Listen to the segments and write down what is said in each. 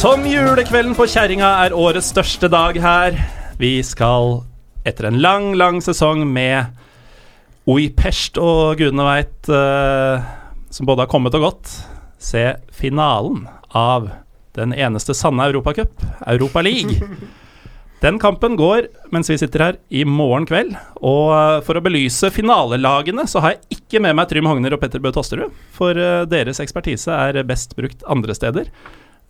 Som julekvelden på kjerringa er årets største dag her. Vi skal etter en lang, lang sesong med Oi Pest og gudene veit, uh, som både har kommet og gått, se finalen av den eneste sanne Europacup, Europa League. Den kampen går mens vi sitter her i morgen kveld. Og eh, for å belyse finalelagene, så har jeg ikke med meg Trym Hogner og Petter Bø Tosterud. For eh, deres ekspertise er best brukt andre steder.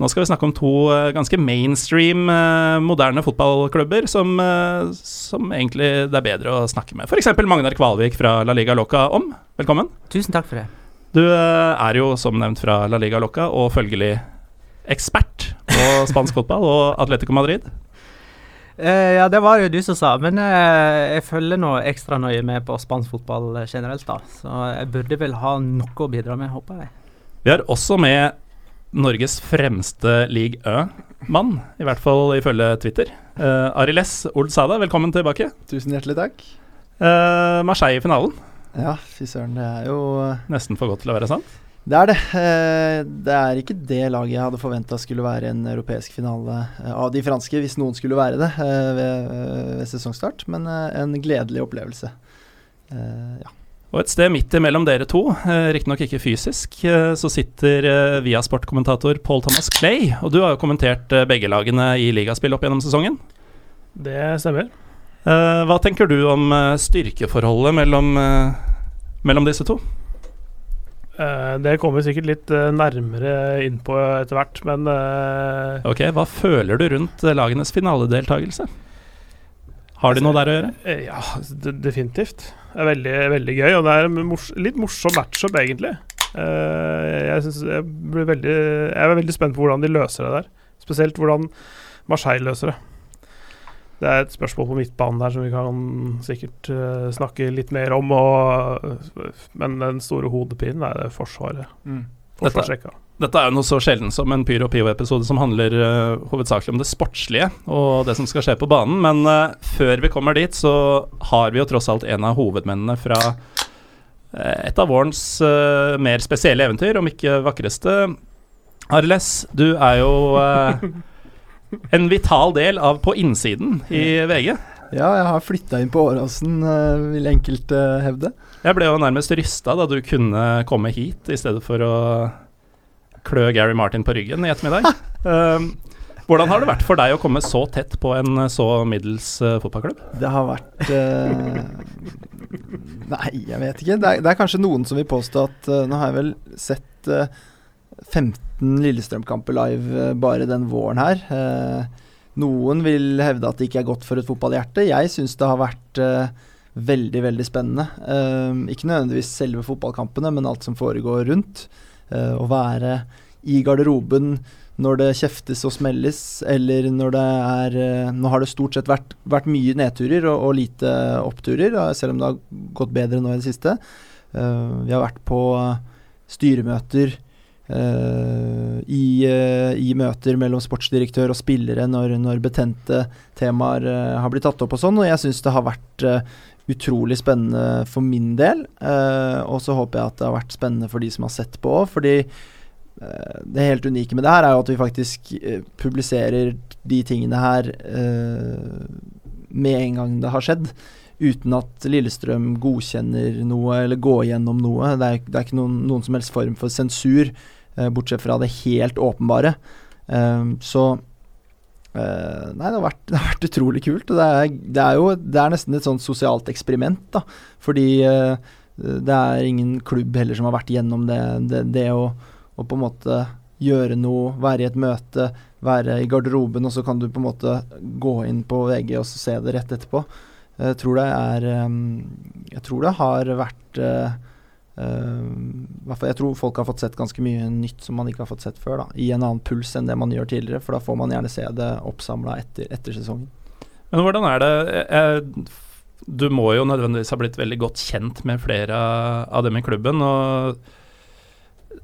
Nå skal vi snakke om to eh, ganske mainstream eh, moderne fotballklubber som, eh, som egentlig det er bedre å snakke med. F.eks. Magnar Kvalvik fra La Liga Loca om. Velkommen. Tusen takk for det. Du er jo som nevnt fra La Liga Loca og følgelig ekspert på spansk fotball og Atletico Madrid. Uh, ja, det var jo du som sa, men uh, jeg følger nå ekstra nøye med på spansk fotball generelt, da. Så jeg burde vel ha noe å bidra med, håper jeg. Vi har også med Norges fremste league Ø-mann, i hvert fall ifølge Twitter. Uh, Ariles Oldsada, velkommen tilbake. Tusen hjertelig takk. Uh, Marseille i finalen. Ja, fy søren, det er jo Nesten for godt til å være sant. Det er det. Eh, Det er ikke det laget jeg hadde forventa skulle være en europeisk finale eh, av de franske, hvis noen skulle være det eh, ved, ved sesongstart, men eh, en gledelig opplevelse. Eh, Ja. Og et sted midt imellom dere to, uh, riktignok ikke fysisk, eh, så sitter uh, Viasport-kommentator Paul Thomas Clay. Og du har jo kommentert eh, begge lagene i ligaspill opp gjennom sesongen. Det stemmer. Eh, hva tenker du om eh, styrkeforholdet mellom, eh, mellom disse to? Eh, det kommer vi sikkert litt eh, nærmere inn på etter hvert, men eh, Ok, Hva føler du rundt eh, lagenes finaledeltakelse? Har de noe der å gjøre? eh, ja, definitivt. Det er veldig, veldig gøy, og det er en mors litt morsom matchup, egentlig. Eh, jeg, synes, jeg, blir veldig, jeg er veldig spent på hvordan de løser det der. Spesielt hvordan Marseille løser det. Det er et spørsmål på midtbanen der som vi kan sikkert eh, snakke litt mer om. Og, men den store hodepinen er det forsvaret. Forsvarsrekka. Dette er jo noe så sjelden som en Pyro Pivo-episode som handler uh, hovedsakelig om det sportslige og det som skal skje på banen. Men uh, før vi kommer dit, så har vi jo tross alt en av hovedmennene fra uh, et av vårens mer spesielle eventyr, om ikke vakreste. Arles, du er jo en vital del av På innsiden i VG. Ja, jeg har flytta inn på Åråsen, eh, vil enkelte hevde. Jeg ble jo nærmest rysta da du kunne komme hit i stedet for å klø Gary Martin på ryggen i ettermiddag. Um, hvordan har det vært for deg å komme så tett på en så middels uh, fotballklubb? Det har vært uh, Nei, jeg vet ikke. Det er, det er kanskje noen som vil påstå at uh, Nå har jeg vel sett eh, 15 Lillestrøm-kamper live eh, bare den våren her. Noen vil hevde at det ikke er godt for et fotballhjerte. Jeg syns det har vært uh, veldig, veldig spennende. Uh, ikke nødvendigvis selve fotballkampene, men alt som foregår rundt. Uh, å være i garderoben når det kjeftes og smelles, eller når det er Nå har det stort sett vært, vært mye nedturer og, og lite oppturer, selv om det har gått bedre nå i det siste. Vi har vært på styremøter eh, i, uh, i møter mellom sportsdirektør og spillere når, når betente temaer uh, har blitt tatt opp og sånn, og jeg syns det har vært utrolig spennende for min del. og så håper jeg at det har vært spennende for de som har sett på òg, fordi det helt unike med det her er jo at vi faktisk publiserer de tingene her med en gang det har skjedd. Uten at Lillestrøm godkjenner noe eller går gjennom noe. Det er, det er ikke noen, noen som helst form for sensur, bortsett fra det helt åpenbare. Eh, så eh, Nei, det har, vært, det har vært utrolig kult. Det er, det er jo det er nesten et sånt sosialt eksperiment, da. Fordi eh, det er ingen klubb heller som har vært gjennom det, det, det å, å på en måte gjøre noe, være i et møte, være i garderoben, og så kan du på en måte gå inn på VG og se det rett etterpå. Jeg tror det er Jeg tror det har vært Jeg tror folk har fått sett ganske mye nytt som man ikke har fått sett før. da I en annen puls enn det man gjør tidligere, for da får man gjerne se det oppsamla etter, etter sesongen. Men hvordan er det jeg, Du må jo nødvendigvis ha blitt veldig godt kjent med flere av dem i klubben. og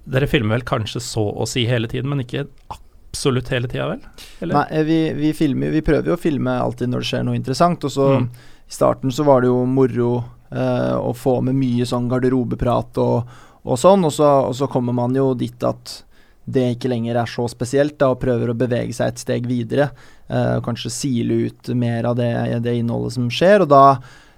dere filmer vel kanskje så å si hele tiden, men ikke absolutt hele tida, vel? Eller? Nei, vi, vi, filmer, vi, prøver jo å filme alltid når det skjer noe interessant. Og så mm. i starten så var det jo moro eh, å få med mye sånn garderobeprat og, og sånn, og så, og så, kommer man jo dit at det ikke lenger er så spesielt, da, og prøver å bevege seg et steg videre. Uh, kanskje sile ut mer av det, det innholdet som skjer, og da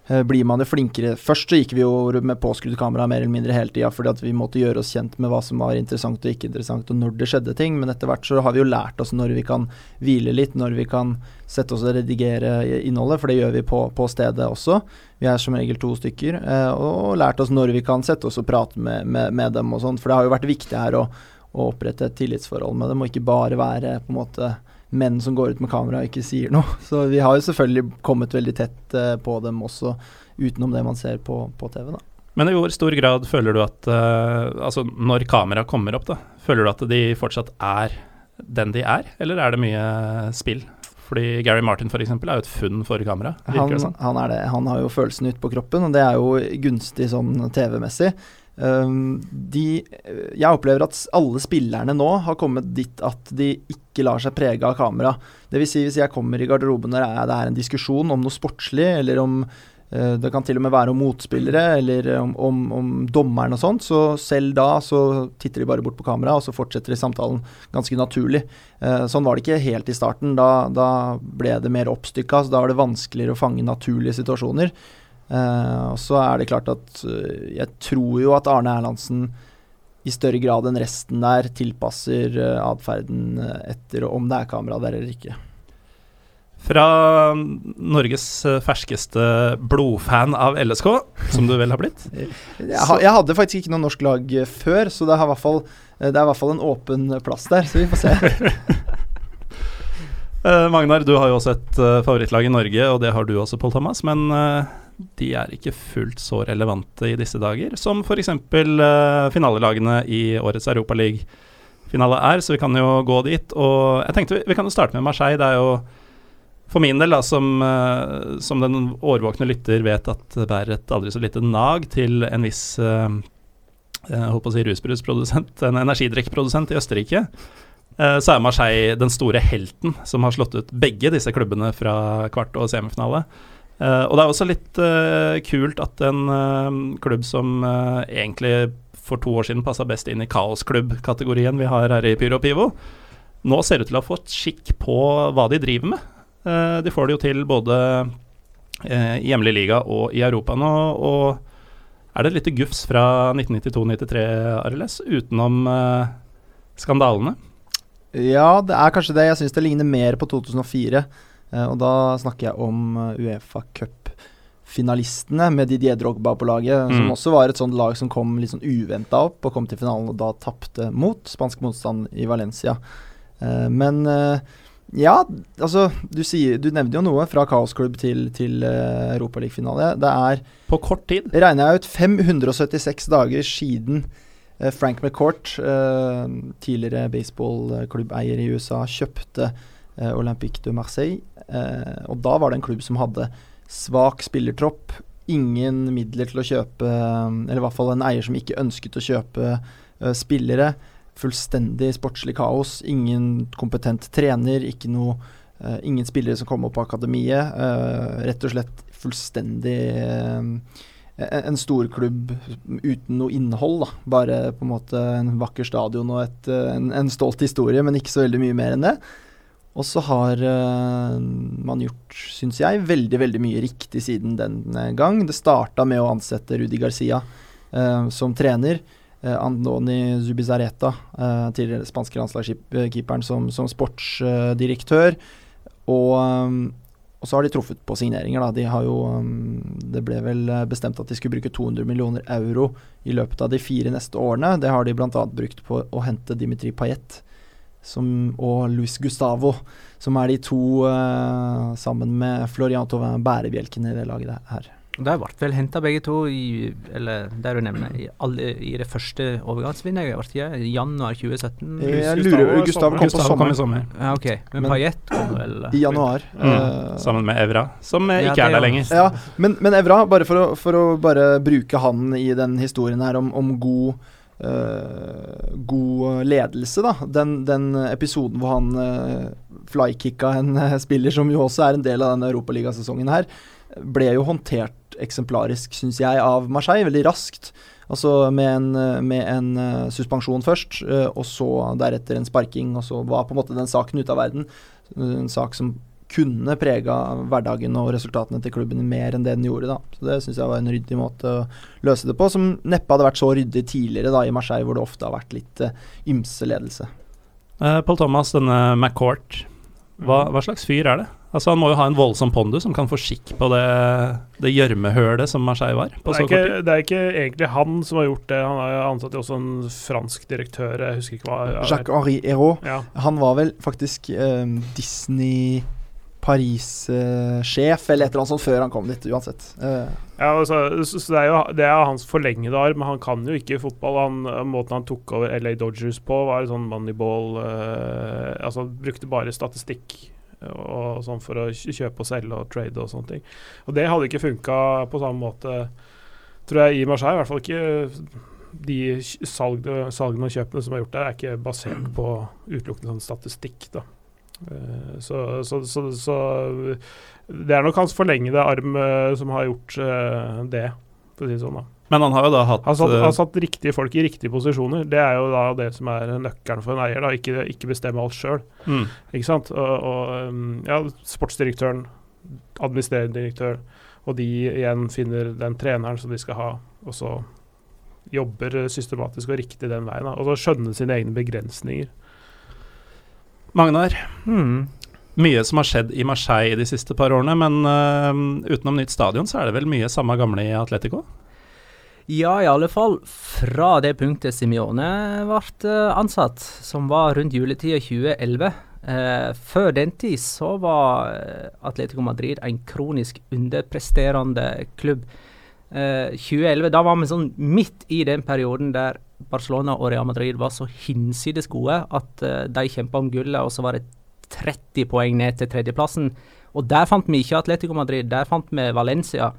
blir man jo flinkere. Først så gikk vi jo med påskrudd kamera mer eller mindre hele tida fordi at vi måtte gjøre oss kjent med hva som var interessant og ikke interessant, og når det skjedde ting. Men etter hvert så har vi jo lært oss når vi kan hvile litt, når vi kan sette oss og redigere innholdet, for det gjør vi på, på stedet også. Vi er som regel to stykker. Eh, og lært oss når vi kan sette oss og prate med, med, med dem og sånn. For det har jo vært viktig her å, å opprette et tillitsforhold med dem, og ikke bare være på en måte menn som går ut med kamera og ikke sier noe. Så vi har jo selvfølgelig kommet veldig tett uh, på dem også, utenom det man ser på, på TV. da. Men i hvor stor grad føler du at uh, Altså, når kamera kommer opp, da, føler du at de fortsatt er den de er, eller er det mye spill? Fordi Gary Martin eksempel, er jo et funn for kamera. Han, han, er det. Han har jo følelsen ute på kroppen, og det er jo gunstig sånn TV-messig. Um, de, jeg opplever at alle spillerne nå har kommet dit at de ikke lar seg prege av kamera. Dvs. Si hvis jeg kommer i garderoben og det er en diskusjon om noe sportslig, eller om uh, det kan til og med være om motspillere, eller om, om, om dommeren og sånt, så selv da så titter de bare bort på kamera, og så fortsetter de samtalen ganske naturlig. Uh, sånn var det ikke helt i starten. Da, da ble det mer oppstykka, så da var det vanskeligere å fange naturlige situasjoner. Uh, og så er det klart at uh, jeg tror jo at Arne Erlandsen i større grad enn resten der tilpasser uh, atferden etter om det er kamera der eller ikke. Fra Norges ferskeste blodfan av LSK, som du vel har blitt? jeg, hadde faktisk ikke noe norsk lag før, så det, er i hvert fall, er hvert fall en åpen plass der, så vi får se. Magnar, du har jo også et favorittlag i Norge, og det har du også, Pål Thomas. Men de er ikke fullt så relevante i disse dager som f.eks. Uh, finalelagene i årets Europaliga-finale er, så vi kan jo gå dit. Og jeg tenkte vi, vi kan jo starte med Marseille. Det er jo for min del, da, som, uh, som den årvåkne lytter vet at det bærer et aldri så lite nag til en viss uh, jeg holdt på å si rusbrusprodusent, en energidrikkprodusent i Østerrike. Så er Marseille den store helten som har slått ut begge disse klubbene fra kvart- og semifinale. Uh, og det er også litt uh, kult at en uh, klubb som egentlig for to år siden passa best inn i kaosklubb-kategorien vi har her i Pyro Pivo, nå ser ut til å ha fått skikk på hva de driver med. de får det jo til både i hjemlig liga og i Europa nå. Og er det et lite gufs fra 1992-93, RLS, utenom skandalene? Ja, det er kanskje det. Jeg syns det ligner mer på 2004. Eh, og da snakker jeg om eh, Uefa Cup-finalistene med Didier Drogba på laget, mm. som også var et sånt lag som kom litt sånn uventa opp og kom til finalen og da tapte mot spansk motstand i Valencia. Eh, men ja, altså du, sier, du nevnte jo noe fra kaosklubb til, til uh, Europaligafinale. Det er På kort tid? Regner jeg ut 576 dager siden uh, Frank McCourt, uh, tidligere baseballklubbeier i USA, kjøpte Olympique de Marseille Eh, og da var det en klubb som hadde svak spillertropp, ingen midler til å kjøpe Eller i hvert fall en eier som ikke ønsket å kjøpe spillere. Fullstendig sportslig kaos. Ingen kompetent trener, ikke noe ingen spillere som kom opp på akademiet. Rett og slett fullstendig en storklubb uten noe innhold. Da. Bare på en måte en vakker stadion og et, en, en stolt historie, men ikke så veldig mye mer enn det. Og så har uh, man gjort, syns jeg, veldig veldig mye riktig siden den gang. Det starta med å ansette Rudi Garcia uh, som trener. Uh, Andoni Zubizareta, tidligere spanske landslagskeeperen, som, som sportsdirektør. og um, og så har de truffet på signeringer. Da. De har jo, um, det ble vel eh, bestemt at de skulle bruke 200 millioner euro i løpet av de fire neste årene. Det har de bl.a. brukt på å hente Dimitri Payet som, og Luis Gustavo, som er de to, uh, sammen med Florian Tauvin, bærebjelkene i det laget her. De ble vel henta begge to i eller der du nevner, i, alle, i det første overgangsvinduet? I januar 2017? Jeg lurer Gustavo kom Gustav kom i sommer. Ja, ok. Men, men Paillet kom vel I januar. Mm. Uh, sammen med Evra, som ja, ikke er der lenger. Ja, men, men Evra, bare for å, for å, bare bruke han i den historien her om, om god Uh, god ledelse, da. Den, den, episoden hvor han uh, flykicka en uh, spiller som jo også er en del av denne europaligasesongen her, ble jo håndtert eksemplarisk, syns jeg, av Marseille, veldig raskt. Altså med en, med en suspensjon først, og så deretter en sparking, og så var på en måte den saken ute av verden. En sak som kunne prega hverdagen og resultatene til klubben mer enn det den gjorde. da. Så Det syns jeg var en ryddig måte å løse det på, som neppe hadde vært så ryddig tidligere da i Marseille, hvor det ofte har vært litt uh, ymse ledelse. Uh, Paul Thomas, denne McCourt, hva, hva slags fyr er det? Altså Han må jo ha en voldsom pondus som kan få skikk på det gjørmehølet som Marseille var. Det er, ikke, det, er ikke, egentlig han som har gjort det. Han har ansatt også en fransk direktør. Jeg husker ikke hva Jacques-Henri Hérault. Ja. Han var vel faktisk um, Disney Paris-sjef eller et eller annet sånt før han kom dit, uansett. Uh. Ja, altså, så det er jo det er hans forlengede arm. Han kan jo ikke fotball. Han, måten han tok over LA Dodgers på, var sånn moneyball uh, Altså, brukte bare statistikk og sånn for å kjøpe og selge og trade og sånne ting. Og det hadde ikke funka på samme måte, tror jeg, i Marseille. I hvert fall ikke de salgene, salgene og kjøpene som er gjort der, er ikke basert på utelukkende sånn statistikk. da. Uh, så, så, så, så, det er nok hans forlengede arm uh, som har gjort uh, det, for å si det sånn. da. Men han har jo da hatt Han satt, han satt riktige folk i riktige posisjoner. Det er jo da det som er nøkkelen for en eier. da, Ikke, ikke bestemme alt sjøl. Mm. Ikke sant? Og, og, um, ja, sportsdirektøren, administrerende direktør, og de igjen finner den treneren som de skal ha, og så jobber systematisk og riktig den veien. Da. Og så skjønne sine egne begrensninger. Magnar, mm. mye som har skjedd i Marseille de siste par årene, men uh, utenom nytt stadion, så er det vel mye samme gamle i Atletico? Ja, i alle fall fra det punktet Simione ble eh, ansatt, som var rundt juletida 2011. Eh, før den tid så var Atletico Madrid en kronisk underpresterende klubb. Eh, 2011, da var vi sånn midt i den perioden der Barcelona og Real Madrid var så hinsides gode at eh, de kjempa om gullet, og så var det 30 poeng ned til tredjeplassen. Og der fant vi ikke Atletico Madrid, der fant vi Valencia.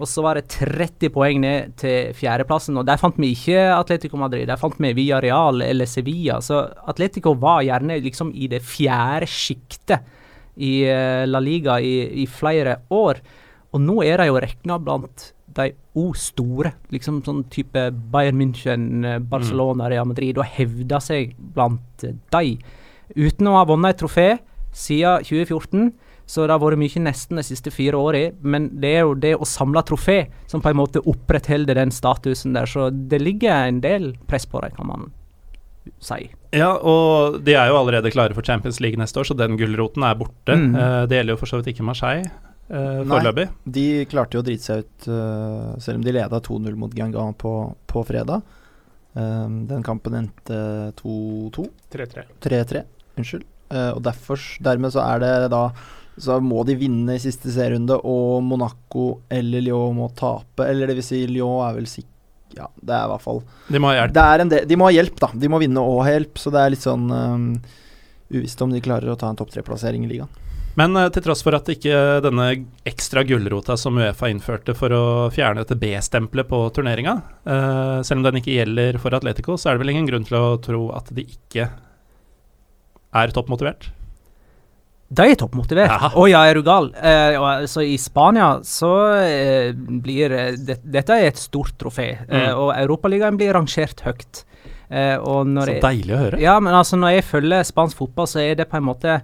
Og så var det 30 poeng ned til fjerdeplassen, og der fant vi ikke Atletico Madrid. Der fant vi Villarreal eller Sevilla. Så Atletico var gjerne liksom i det fjerde sjiktet i uh, La Liga i, i, flere år. Og nå er de jo regna blant de O store, liksom sånn type Bayern München, eh, Barcelona, Real Madrid, og hevda seg blant de. Uten å ha vunnet et trofé siden 2014 så det har vært mye nesten de siste fire åra. Men det er jo det å samle trofé som på en måte opprettholder den statusen der. Så det ligger en del press på dem, kan man si. Ja, og de er jo allerede klare for Champions League neste år, så den gulroten er borte. Mm. Uh, det gjelder jo for så vidt ikke Marseille. Uh, foreløpig. De klarte jo å drite seg ut, uh, selv om de leda 2-0 mot Gangan på, på fredag. Um, den kampen endte 2-2. 3-3. 3-3, unnskyld. Uh, og derfor, dermed så er det da så må de vinne i siste serierunde, og Monaco eller Lyon må tape. Eller det vil si, Lyon er vel sikkert Ja, det er i hvert fall De må ha hjelp. Del, de må ha hjelp, da. De må vinne og ha hjelp, så det er litt sånn um, uvisst om de klarer å ta en topp tre-plassering i ligaen. Men uh, til tross for at ikke denne ekstra gulrota som Uefa innførte for å fjerne dette B-stempelet på turneringa, uh, selv om den ikke gjelder for Atletico, så er det vel ingen grunn til å tro at de ikke er toppmotivert? De er toppmotivert. Å oh, ja, er du gal? Eh, altså, I Spania så eh, blir eh, det, Dette er et stort trofé, eh, mm. og Europaligaen blir rangert høyt. Eh, så deilig å høre. Ja, men altså når jeg følger spansk fotball, så er det på en måte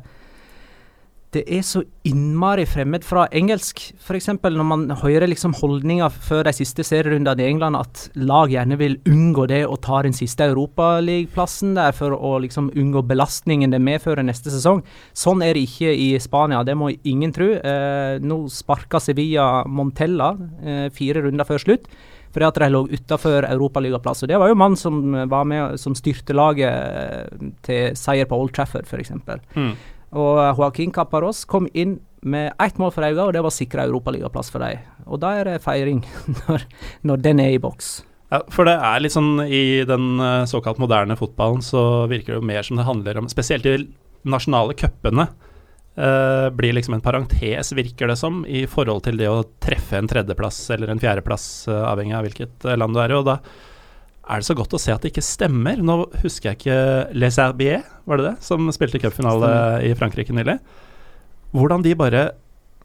det er så innmari fremmed fra engelsk. F.eks. når man hører liksom holdninger før de siste serierundene i England at lag gjerne vil unngå det å ta den siste europaligaplassen der for å liksom unngå belastningen det medfører neste sesong. Sånn er det ikke i Spania, det må ingen tro. Eh, nå sparka Sevilla Montella eh, fire runder før slutt fordi at de lå utafor europaligaplass. Det var jo mannen som var med som styrte laget eh, til seier på Old Trafford, f.eks. Mm. Og Joaquin Caparros kom inn med ett mål for øynene, og det var sikra europaligaplass for dem. Og da er det feiring, når, når den er i boks. Ja, for det er litt sånn i den uh, såkalt moderne fotballen så virker det jo mer som det handler om Spesielt de nasjonale cupene eh, blir liksom en parentes, virker det som, i forhold til det å treffe en tredjeplass eller en fjerdeplass, uh, avhengig av hvilket land du er i. Og da er det så godt å se at det ikke stemmer. Nå husker jeg ikke Les Herbier, var det det, som spilte cupfinale i Frankrike nylig. Hvordan de bare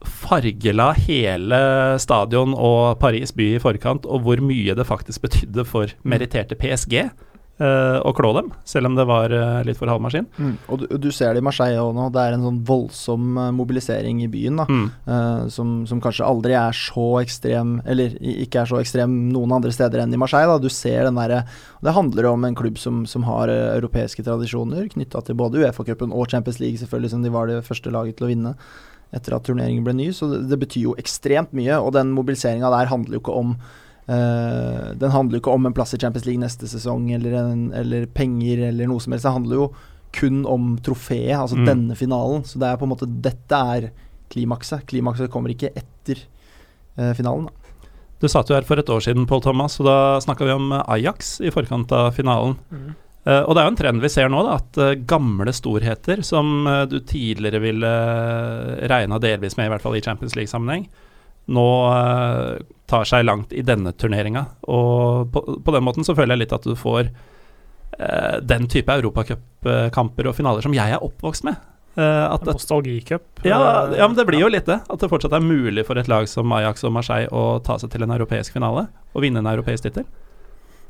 fargela hele stadion og Paris by i forkant, og hvor mye det faktisk betydde for meritterte PSG uh, å klå dem, selv om det var uh, litt for halv maskin. Mm. Og du, du, ser det i Marseille òg nå. Det er en sånn voldsom uh, mobilisering i byen da, mm. som, som, kanskje aldri er så ekstrem, eller ikke er så ekstrem noen andre steder enn i Marseille. Da. Du ser den derre Det handler om en klubb som, som har europeiske tradisjoner knytta til både Uefa-cupen og Champions League, selvfølgelig, som de var det første laget til å vinne etter at turneringen ble ny. Så det, det betyr jo ekstremt mye, og den mobiliseringa der handler jo ikke om Uh, den handler jo ikke om en plass i Champions League neste sesong eller, en, eller penger eller noe som helst. Det handler jo kun om trofeet, altså mm. denne finalen. Så det er på en måte dette er klimakset. Klimakset kommer ikke etter eh, finalen. Da. Du satt jo her for et år siden, Pål Thomas, og da snakka vi om Ajax i forkant av finalen. Mm. Uh, og det er jo en trend vi ser nå, da, at gamle storheter som du tidligere ville regna delvis med, i hvert fall i Champions League-sammenheng, nå uh, tar seg langt i denne turneringa. Og på, på, den måten så føler jeg litt at du får eh, den type europacupkamper og finaler som jeg er oppvokst med. Uh, Nostalgicup. Ja, ja, men det blir jo litt det. At det fortsatt er mulig for et lag som Ajax og Marseille å ta seg til en europeisk finale og vinne en europeisk tittel.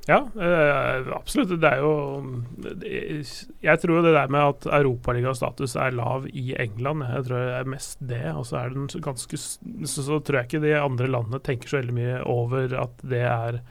Ja, øh, absolutt. Det er jo Jeg tror det der med at europaligastatus er lav i England, jeg tror det er mest det. Og så er den ganske så, så tror jeg ikke de andre landene tenker så veldig mye over at det er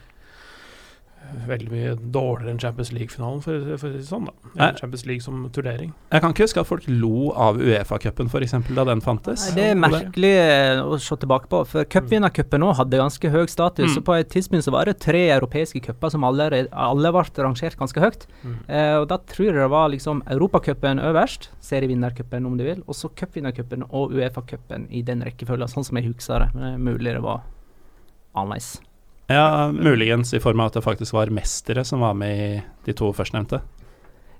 veldig mye dårligere enn Champions League-finalen, for, for, å si det sånn. da Champions League som turnering. Jeg kan ikke huske at folk lo av Uefa-cupen f.eks. da den fantes. Nei, det er merkelig eh, å se tilbake på, for cupvinnercupen òg hadde ganske høy status. Mm. Så på et tidspunkt så var det tre europeiske cuper som alle, alle ble rangert ganske høyt. Mm. Eh, og da tror jeg det var liksom Europacupen øverst, serievinnercupen om du vil, og så cupvinnercupen og Uefa-cupen i den rekkefølgen, sånn som jeg husker det. Men det er mulig det var annerledes. Ja, muligens i form av at det faktisk var mestere som var med i de to førstnevnte.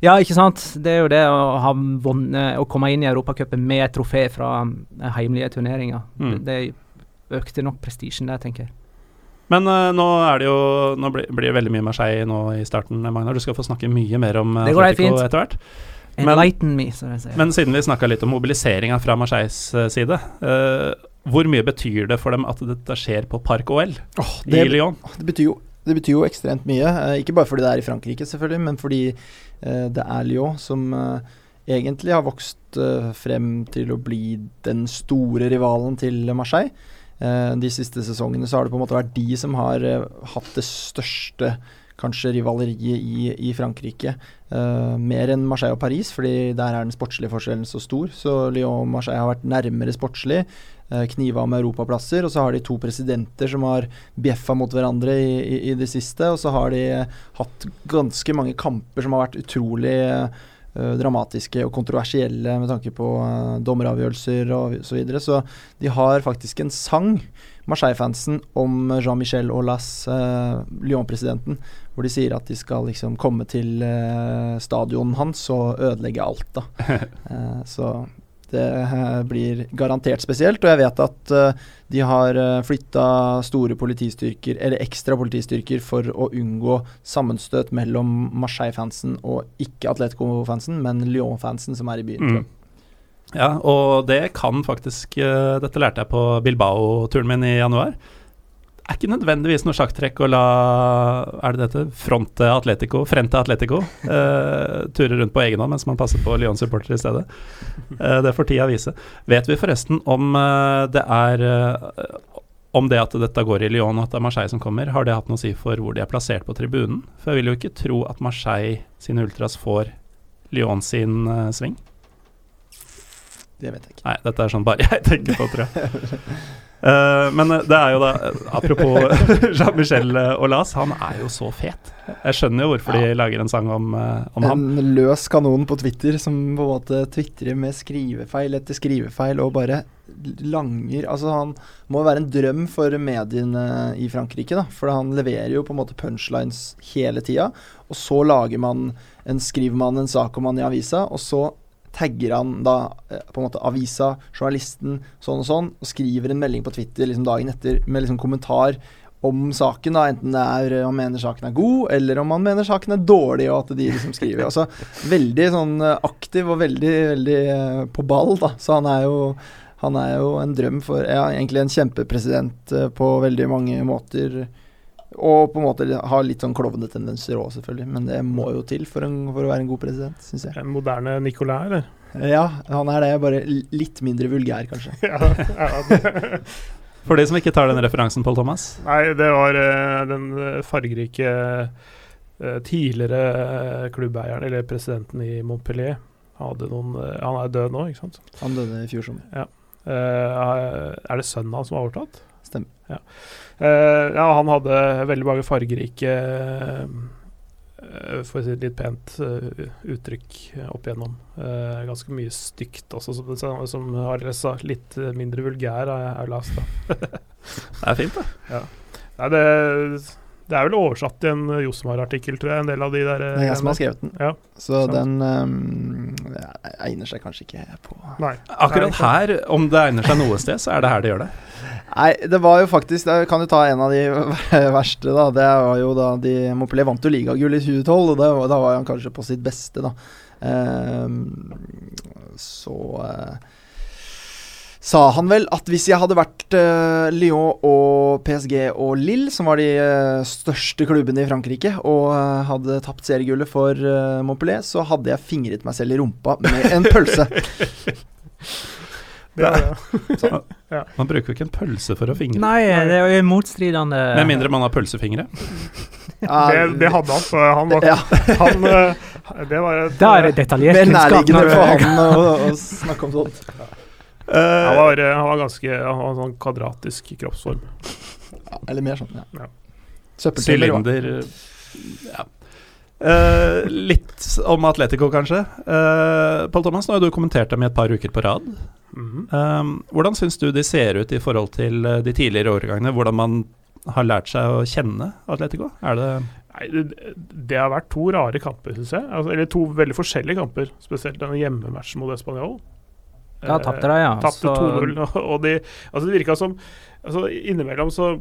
Ja, ikke sant. Det er jo det å, ha vunnet, å komme inn i Europacupen med et trofé fra uh, heimelige turneringer. Mm. Det, det økte nok prestisjen der, tenker jeg. Men uh, nå er det jo Nå blir, blir det veldig mye Marseille nå i starten, Magnar. Du skal få snakke mye mer om uh, Atletico etter hvert. Enlighten me, som jeg sier. Men siden vi snakka litt om mobiliseringa fra Marseilles side uh, hvor mye betyr det for dem at dette skjer på Park OL oh, det, i Lyon? Det betyr, jo, det betyr jo ekstremt mye. Eh, ikke bare fordi det er i Frankrike, selvfølgelig, men fordi eh, det er Lyon som eh, egentlig har vokst frem til å bli den store rivalen til Marseille. De siste sesongene så har det på en måte vært de som har hatt det største kanskje rivaleriet i, i Frankrike. mer enn Marseille og Paris, fordi der er den sportslige forskjellen så stor. Så Lyon og Marseille har vært nærmere sportslig. Uh, kniva om europaplasser. Og så har de to presidenter som har bjeffa mot hverandre i, i, i, det siste. Og så har de hatt ganske mange kamper som har vært utrolig uh, dramatiske og kontroversielle med tanke på uh, dommeravgjørelser og så videre. Så de har faktisk en sang, Marseille-fansen, om Jean-Michel Aulas, eh, Lyon-presidenten, hvor de sier at de skal liksom komme til eh, stadionet hans og ødelegge alt. da. så det eh, blir garantert spesielt. Og jeg vet at uh, de har eh, flytta store politistyrker, eller ekstra politistyrker, for å unngå sammenstøt mellom Marseille-fansen og ikke Atletico-fansen, men Lyon-fansen som er i byen. Mm. Ja, og det kan faktisk uh, Dette lærte jeg på Bilbao-turen min i januar. Det er ikke nødvendigvis noe sjakktrekk å la Er det dette? Fronte Atletico, Frente Atletico, eh, ture rundt på egen hånd mens man passer på Lyon-supportere i stedet. Eh, det får tida vise. Vet vi forresten om eh, det er eh, om det at dette går i Lyon og at det er Marseille som kommer, har det hatt noe å si for hvor de er plassert på tribunen? For jeg vil jo ikke tro at Marseille sine ultras får Lyon sin eh, sving. Det vet jeg ikke. Nei, dette er sånn bare jeg tenker på, tror jeg. Uh, men eh, det er jo da Apropos Jean-Michel Aulas, han er jo så fet. Jeg skjønner jo hvorfor de lager en sang om, eh, om ham. En løs kanon på Twitter som på en måte tvitrer med skrivefeil etter skrivefeil og bare langer Altså, han må være en drøm for mediene i Frankrike, da. For han leverer jo på en måte punchlines hele tida. Og så lager man en, skriver man en sak om han i avisa, og så tagger han da eh, på en måte avisa, journalisten, sånn og sånn, og skriver en melding på Twitter liksom dagen etter med liksom kommentar om saken, da, enten det er om han mener saken er god, eller om han mener saken er dårlig, og at de liksom skriver. Altså, veldig sånn eh, aktiv og veldig, veldig eh, på ball, da. Så han er jo han er jo en drøm for Ja, egentlig en kjempepresident på veldig mange måter. Og på en måte har litt sånn klovnetendenser òg, selvfølgelig. Men det må jo til for, en, for å være en god president, syns jeg. En moderne Nicolai, eller? Ja, han er det. Bare litt mindre vulgær, kanskje. ja, ja. For de som ikke tar den referansen, Pål Thomas? Nei, det var uh, den fargerike uh, tidligere klubbeieren, eller presidenten i Montpellier. Hadde noen, han er død nå, ikke sant? Han døde i fjor sommer. Ja. er det sønnen hans som har overtatt? Stemmer. Ja. ja, han hadde veldig mange fargerike for å si det litt pent uh, uttrykk opp igjennom. Uh, ganske mye stygt også, som, som Arild sa. Litt mindre vulgær er jeg lest, da. det er fint, da. Ja. Nei, det, det, er vel oversatt i en Josmar-artikkel, tror jeg, en del av de der. Det er jeg som har skrevet den. Ja, så sant. den um, egner seg kanskje ikke på Nei. Akkurat her, om det egner seg noe sted, så er det her det gjør det. Nei, det var jo faktisk Jeg kan jo ta en av de verste, da. Det var jo da de Mopelé vant jo ligagull i 2012, og det, da var han kanskje på sitt beste, da. Um, så uh, sa han vel at hvis jeg hadde vært uh, Lyon og PSG og Lille, som var de uh, største klubbene i Frankrike, og uh, hadde tapt seriegullet for Montpellier, så hadde jeg fingret meg selv i rumpa med en pølse. Det er det. Så, ja. Man bruker jo ikke en pølse for å fingre. Nei, det er jo motstridende Med mindre man har pølsefingre. det, det, hadde han. Han var, ja. han, det var et det er det detaljert kunnskap. Mer nærliggende for han å, å snakke om sånt. Uh, han, var, han, var, ganske Han var sånn kvadratisk kroppsform. Ja, eller mer sånn, ja. ja. Sylinder Ja. Uh, litt om Atletico, kanskje. Uh, Pål Thomas, nå har du kommentert dem i et par uker på rad. Mm -hmm. um, hvordan syns du de ser ut i forhold til de tidligere årgangene? Hvordan man har lært seg å kjenne Atletico? Er det Nei, det, det, har vært to rare kamper, syns jeg. Altså, eller to veldig forskjellige kamper. Spesielt denne hjemmematchen mot Español. Ja, tapte de, ja. Tapte 2-0. Og de, altså det virka som altså Innimellom så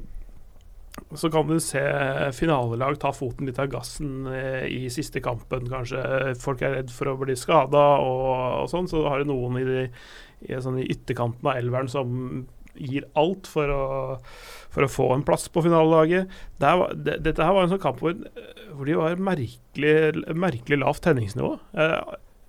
så kan du se finalelag ta foten litt av gassen eh, i siste kampen, kanskje. Folk er redd for å bli skada og, og, sånn. Så har du noen i, de, i, sånn, i ytterkanten av elveren som gir alt for å, for å få en plass på finalelaget. Det, dette her var en sånn kamp hvor, hvor de var merkelig, merkelig lavt tenningsnivå.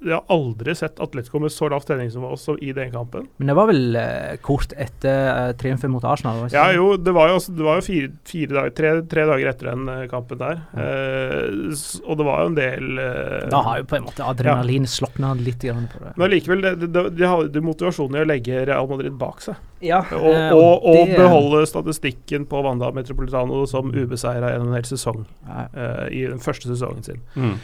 Jeg har aldri sett Atletico med så lavt treningsnivå som i den kampen. Men det var vel eh, kort etter eh, triumfen mot Arsenal? ja, jo, det var jo, det var jo fire, fire dager, tre, tre, dager etter den eh, kampen der. Mm. Eh, og det var jo en del eh, Da har jo på en måte adrenalin ja. slokna litt grann på det. Men likevel, de hadde motivasjonen i å legge Real Madrid bak seg. Ja, og, eh, og, og det, beholde statistikken på Wanda Metropolitano som ubeseira gjennom en hel sesong. Uh, I den første sesongen sin. Mm.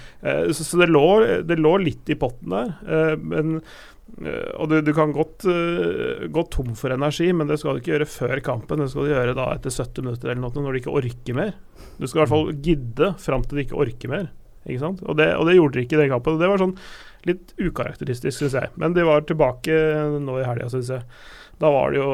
så, så det, lå, det lå litt i potten der. Uh, men uh, og du, du kan godt uh, gå tom for energi, men det skal du ikke gjøre før kampen. Det skal du gjøre da etter 70 minutter eller noe, når du ikke orker mer. Du skal i hvert fall gidde fram til du ikke orker mer. Ikke sant? Og det, og det gjorde de ikke i den kampen. Det var sånn litt ukarakteristisk, syns jeg. Men de var tilbake nå i helga, syns jeg. Da var det jo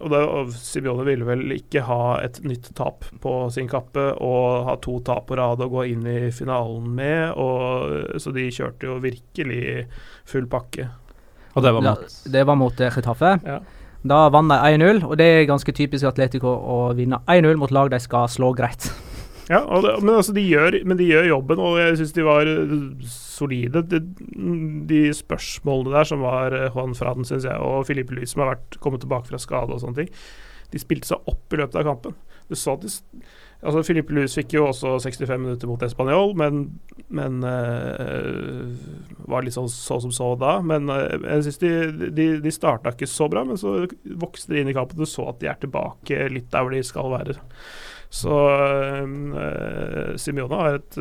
Og, da, og Simeone ville vel ikke ha et nytt tap på sin kappe og ha to tap på rad og gå inn i finalen med, og, så de kjørte jo virkelig full pakke. Og det var mot, det var mot Getafe? Ja. Da vant de 1-0, og det er ganske typisk Atletico å vinne 1-0 mot lag de skal slå greit. Ja, det, men, altså, de gjør, men de gjør jobben, og jeg syns de var solide. De, de, spørsmålene der som var uh, Juan Fraden synes jeg, og Filipe Luis, som har vært, kommet tilbake fra skade og sånne ting, de spilte seg opp i løpet av kampen. Du så at de Altså, Filipe Luis fikk jo også 65 minutter mot Español, men, men uh, var litt sånn så som så da. Men uh, jeg syns de, de, de starta ikke så bra, men så vokste de inn i kampen. Du så at de er tilbake litt der hvor de skal være. Så uh, Simione har et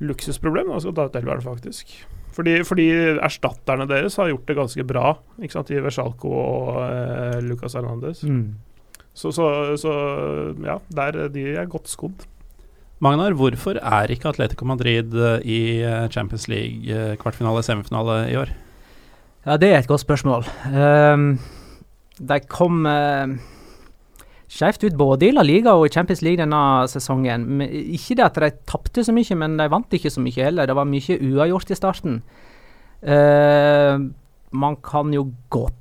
luksusproblem. Han skal ta ut elveren, faktisk. Fordi, fordi, erstatterne deres har gjort det ganske bra ikke sant, i Versalco og Lucas Hernandez. Mm. Så, så, så, ja, der, de er godt skodd. Magnar, hvorfor er ikke Atletico Madrid eh, i eh, Champions League eh, kvartfinale, semifinale i år? Ja, det er et godt spørsmål. Um, de kom uh, skjevt ut både i La Liga og i Champions League denne sesongen. Men ikke det at de tapte så mye, men de vant ikke så mye heller. Det var mye uavgjort i starten. Uh, man kan jo godt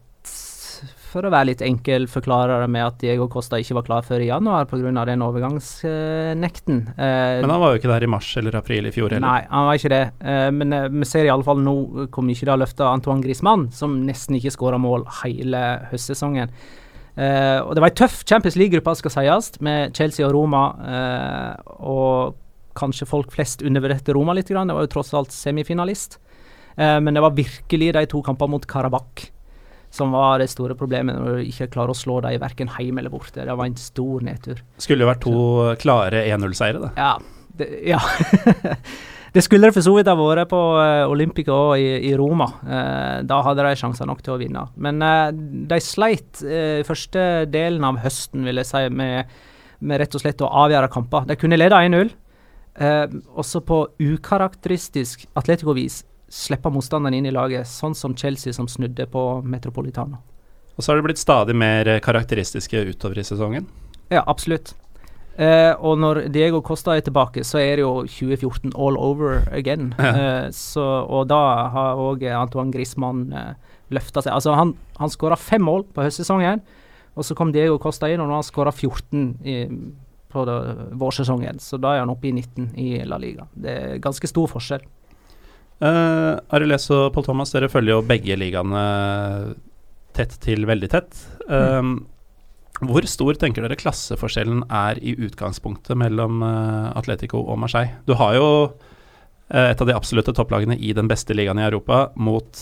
for å være litt enkel, forklare det med at Diego Costa ikke var klar før i januar pga. den overgangsnekten. Uh, men han var jo ikke der i mars eller april i fjor heller? Nei, han var ikke det. Uh, men vi ser i alle fall nå hvor mye det har løfta Antoine Griezmann, som nesten ikke skåra mål hele høstsesongen. Eh, og Det var ei tøff Champions League-gruppe, skal sies, med Chelsea og Roma. Uh, og kanskje folk flest undervurderte Roma litt. Grann. Det var jo tross alt semifinalist. Uh, men det var virkelig de to kampene mot Karabakh som var det store problemet, når du ikke klarer å slå dem verken hjemme eller borte. Det var en stor nedtur. Skulle jo vært to klare 1-0-seire, da. Ja. Det, ja. det skulle det for så vidt ha vært på uh, Olympica og i, i Roma. Uh, da hadde de sjanser nok til å vinne. Men uh, de sleit første delen av høsten, vil jeg si, med, med rett og slett å avgjøre kamper. De kunne lede 1-0. også på ukarakteristisk Atletico-vis slippe motstanderen inn i laget, sånn som Chelsea som snudde på Metropolitano. Og så har det blitt stadig mer karakteristiske utover i sesongen? Ja, absolutt. Eh, og når Diego Costa er tilbake, så er det jo 2014 all over again. Ja. Eh, så, og da har òg Antoine Griezmann eh, løfta seg. Altså, han, han skåra fem mål på høstsesongen, og så kom Diego Costa inn, og nå har han skåra 14 i, på det, vårsesongen. Så da er han oppe i 19 i La Liga. Det er ganske stor forskjell. Uh, Ariles og Paul Thomas, dere følger jo begge ligaene tett til veldig tett. Um, mm. Hvor stor tenker dere klasseforskjellen er i utgangspunktet mellom uh, Atletico og Marseille? Du har jo uh, et av de absolutte topplagene i den beste ligaen i Europa mot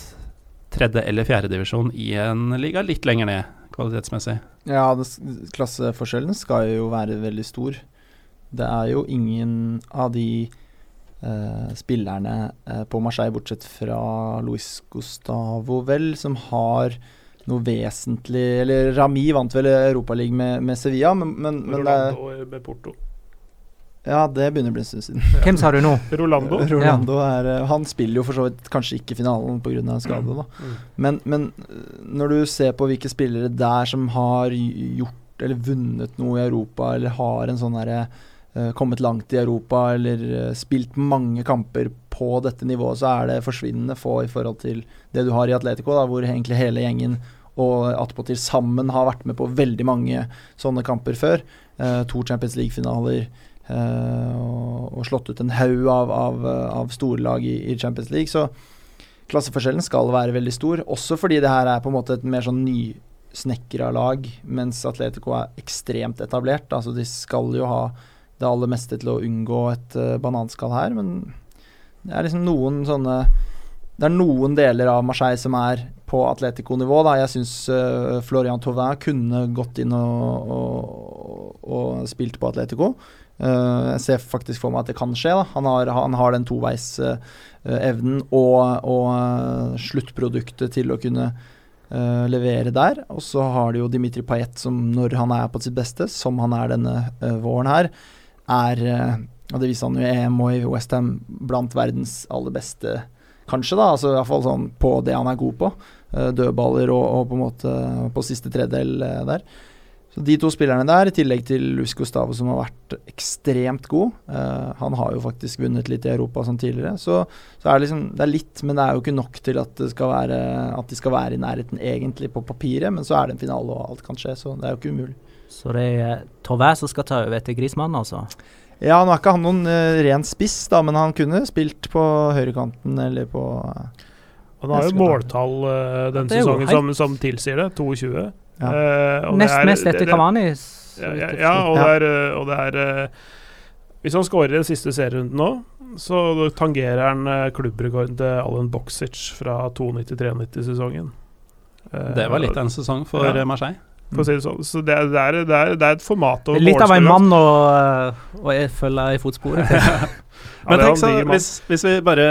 tredje- eller fjerdedivisjon i en liga litt lenger ned kvalitetsmessig. Ja, det, klasseforskjellen skal jo være veldig stor. Det er jo ingen av de Uh, spillerne uh, på Marseille, bortsett fra Luis Gustavo, vel, som har noe vesentlig Eller Rami vant vel Europaligaen med, med Sevilla, men, men, men Rolando det, med Porto. Ja, det begynner å bli en stund siden. Hvem sa du nå? Rolando. Rolando er, uh, han spiller jo for så vidt kanskje ikke finalen pga. en skade, da. Mm. Men, men når du ser på hvilke spillere der som har gjort eller vunnet noe i Europa, eller har en sånn herre Eh, kommet langt i Europa eller spilt mange kamper på dette nivået, så er det forsvinnende få i forhold til det du har i Atletico, da, hvor egentlig hele gjengen og attpåtil sammen har vært med på veldig mange sånne kamper før. Uh, to Champions League-finaler uh, og, og, slått ut en haug av, av, av storlag i, i, Champions League. Så klasseforskjellen skal være veldig stor, også fordi det her er på en måte et mer sånn nysnekra lag, mens Atletico er ekstremt etablert. Altså de skal jo ha det aller meste til å unngå et uh, bananskall her, men det er liksom noen sånne Det er noen deler av Marseille som er på Atletico-nivå. Jeg syns uh, Florian Tauvin kunne gått inn og, og, og spilt på Atletico. Uh, jeg ser faktisk for meg at det kan skje. da. Han har, han har den toveisevnen uh, og, og sluttproduktet til å kunne levere der. Og så har de jo Dimitri Payet som når han er på sitt beste, som han er denne våren her, er, eh, og det viser han jo i EM og i Westham, blant verdens aller beste, kanskje, da. Altså iallfall sånn på det han er god på. Eh, dødballer og, og, på en måte på siste tredel eh, der. Så de to spillerne der, i tillegg til Luis Gustavo, som har vært ekstremt god eh, Han har jo faktisk vunnet litt i Europa som tidligere. Så, så er det liksom Det er litt, men det er jo ikke nok til at, være, at de skal være i nærheten egentlig på papiret. Men så er det en finale, og alt kan skje, så det er jo ikke umulig. Så det er Tauvin som skal ta over etter Grismannen, altså? Ja, nå er ikke han noen uh, ren spiss, da, men han kunne spilt på høyrekanten eller på uh, Han har jo måltall uh, denne sesongen som, som, tilsier det. 22. Ja. Nest mest etter Kavani. Ja, ja, ja, og det er, og det er Hvis han skårer i den siste serierunden nå, så tangerer han klubbrekorden til Alan Boxic fra 92-93-sesongen. det var litt av en sesong for Marseille for å si det sånn. Så det, det, er, det, er, det er, et format og Litt av en mann å, å følge i fotsporet. Men tenk så, hvis, hvis, vi bare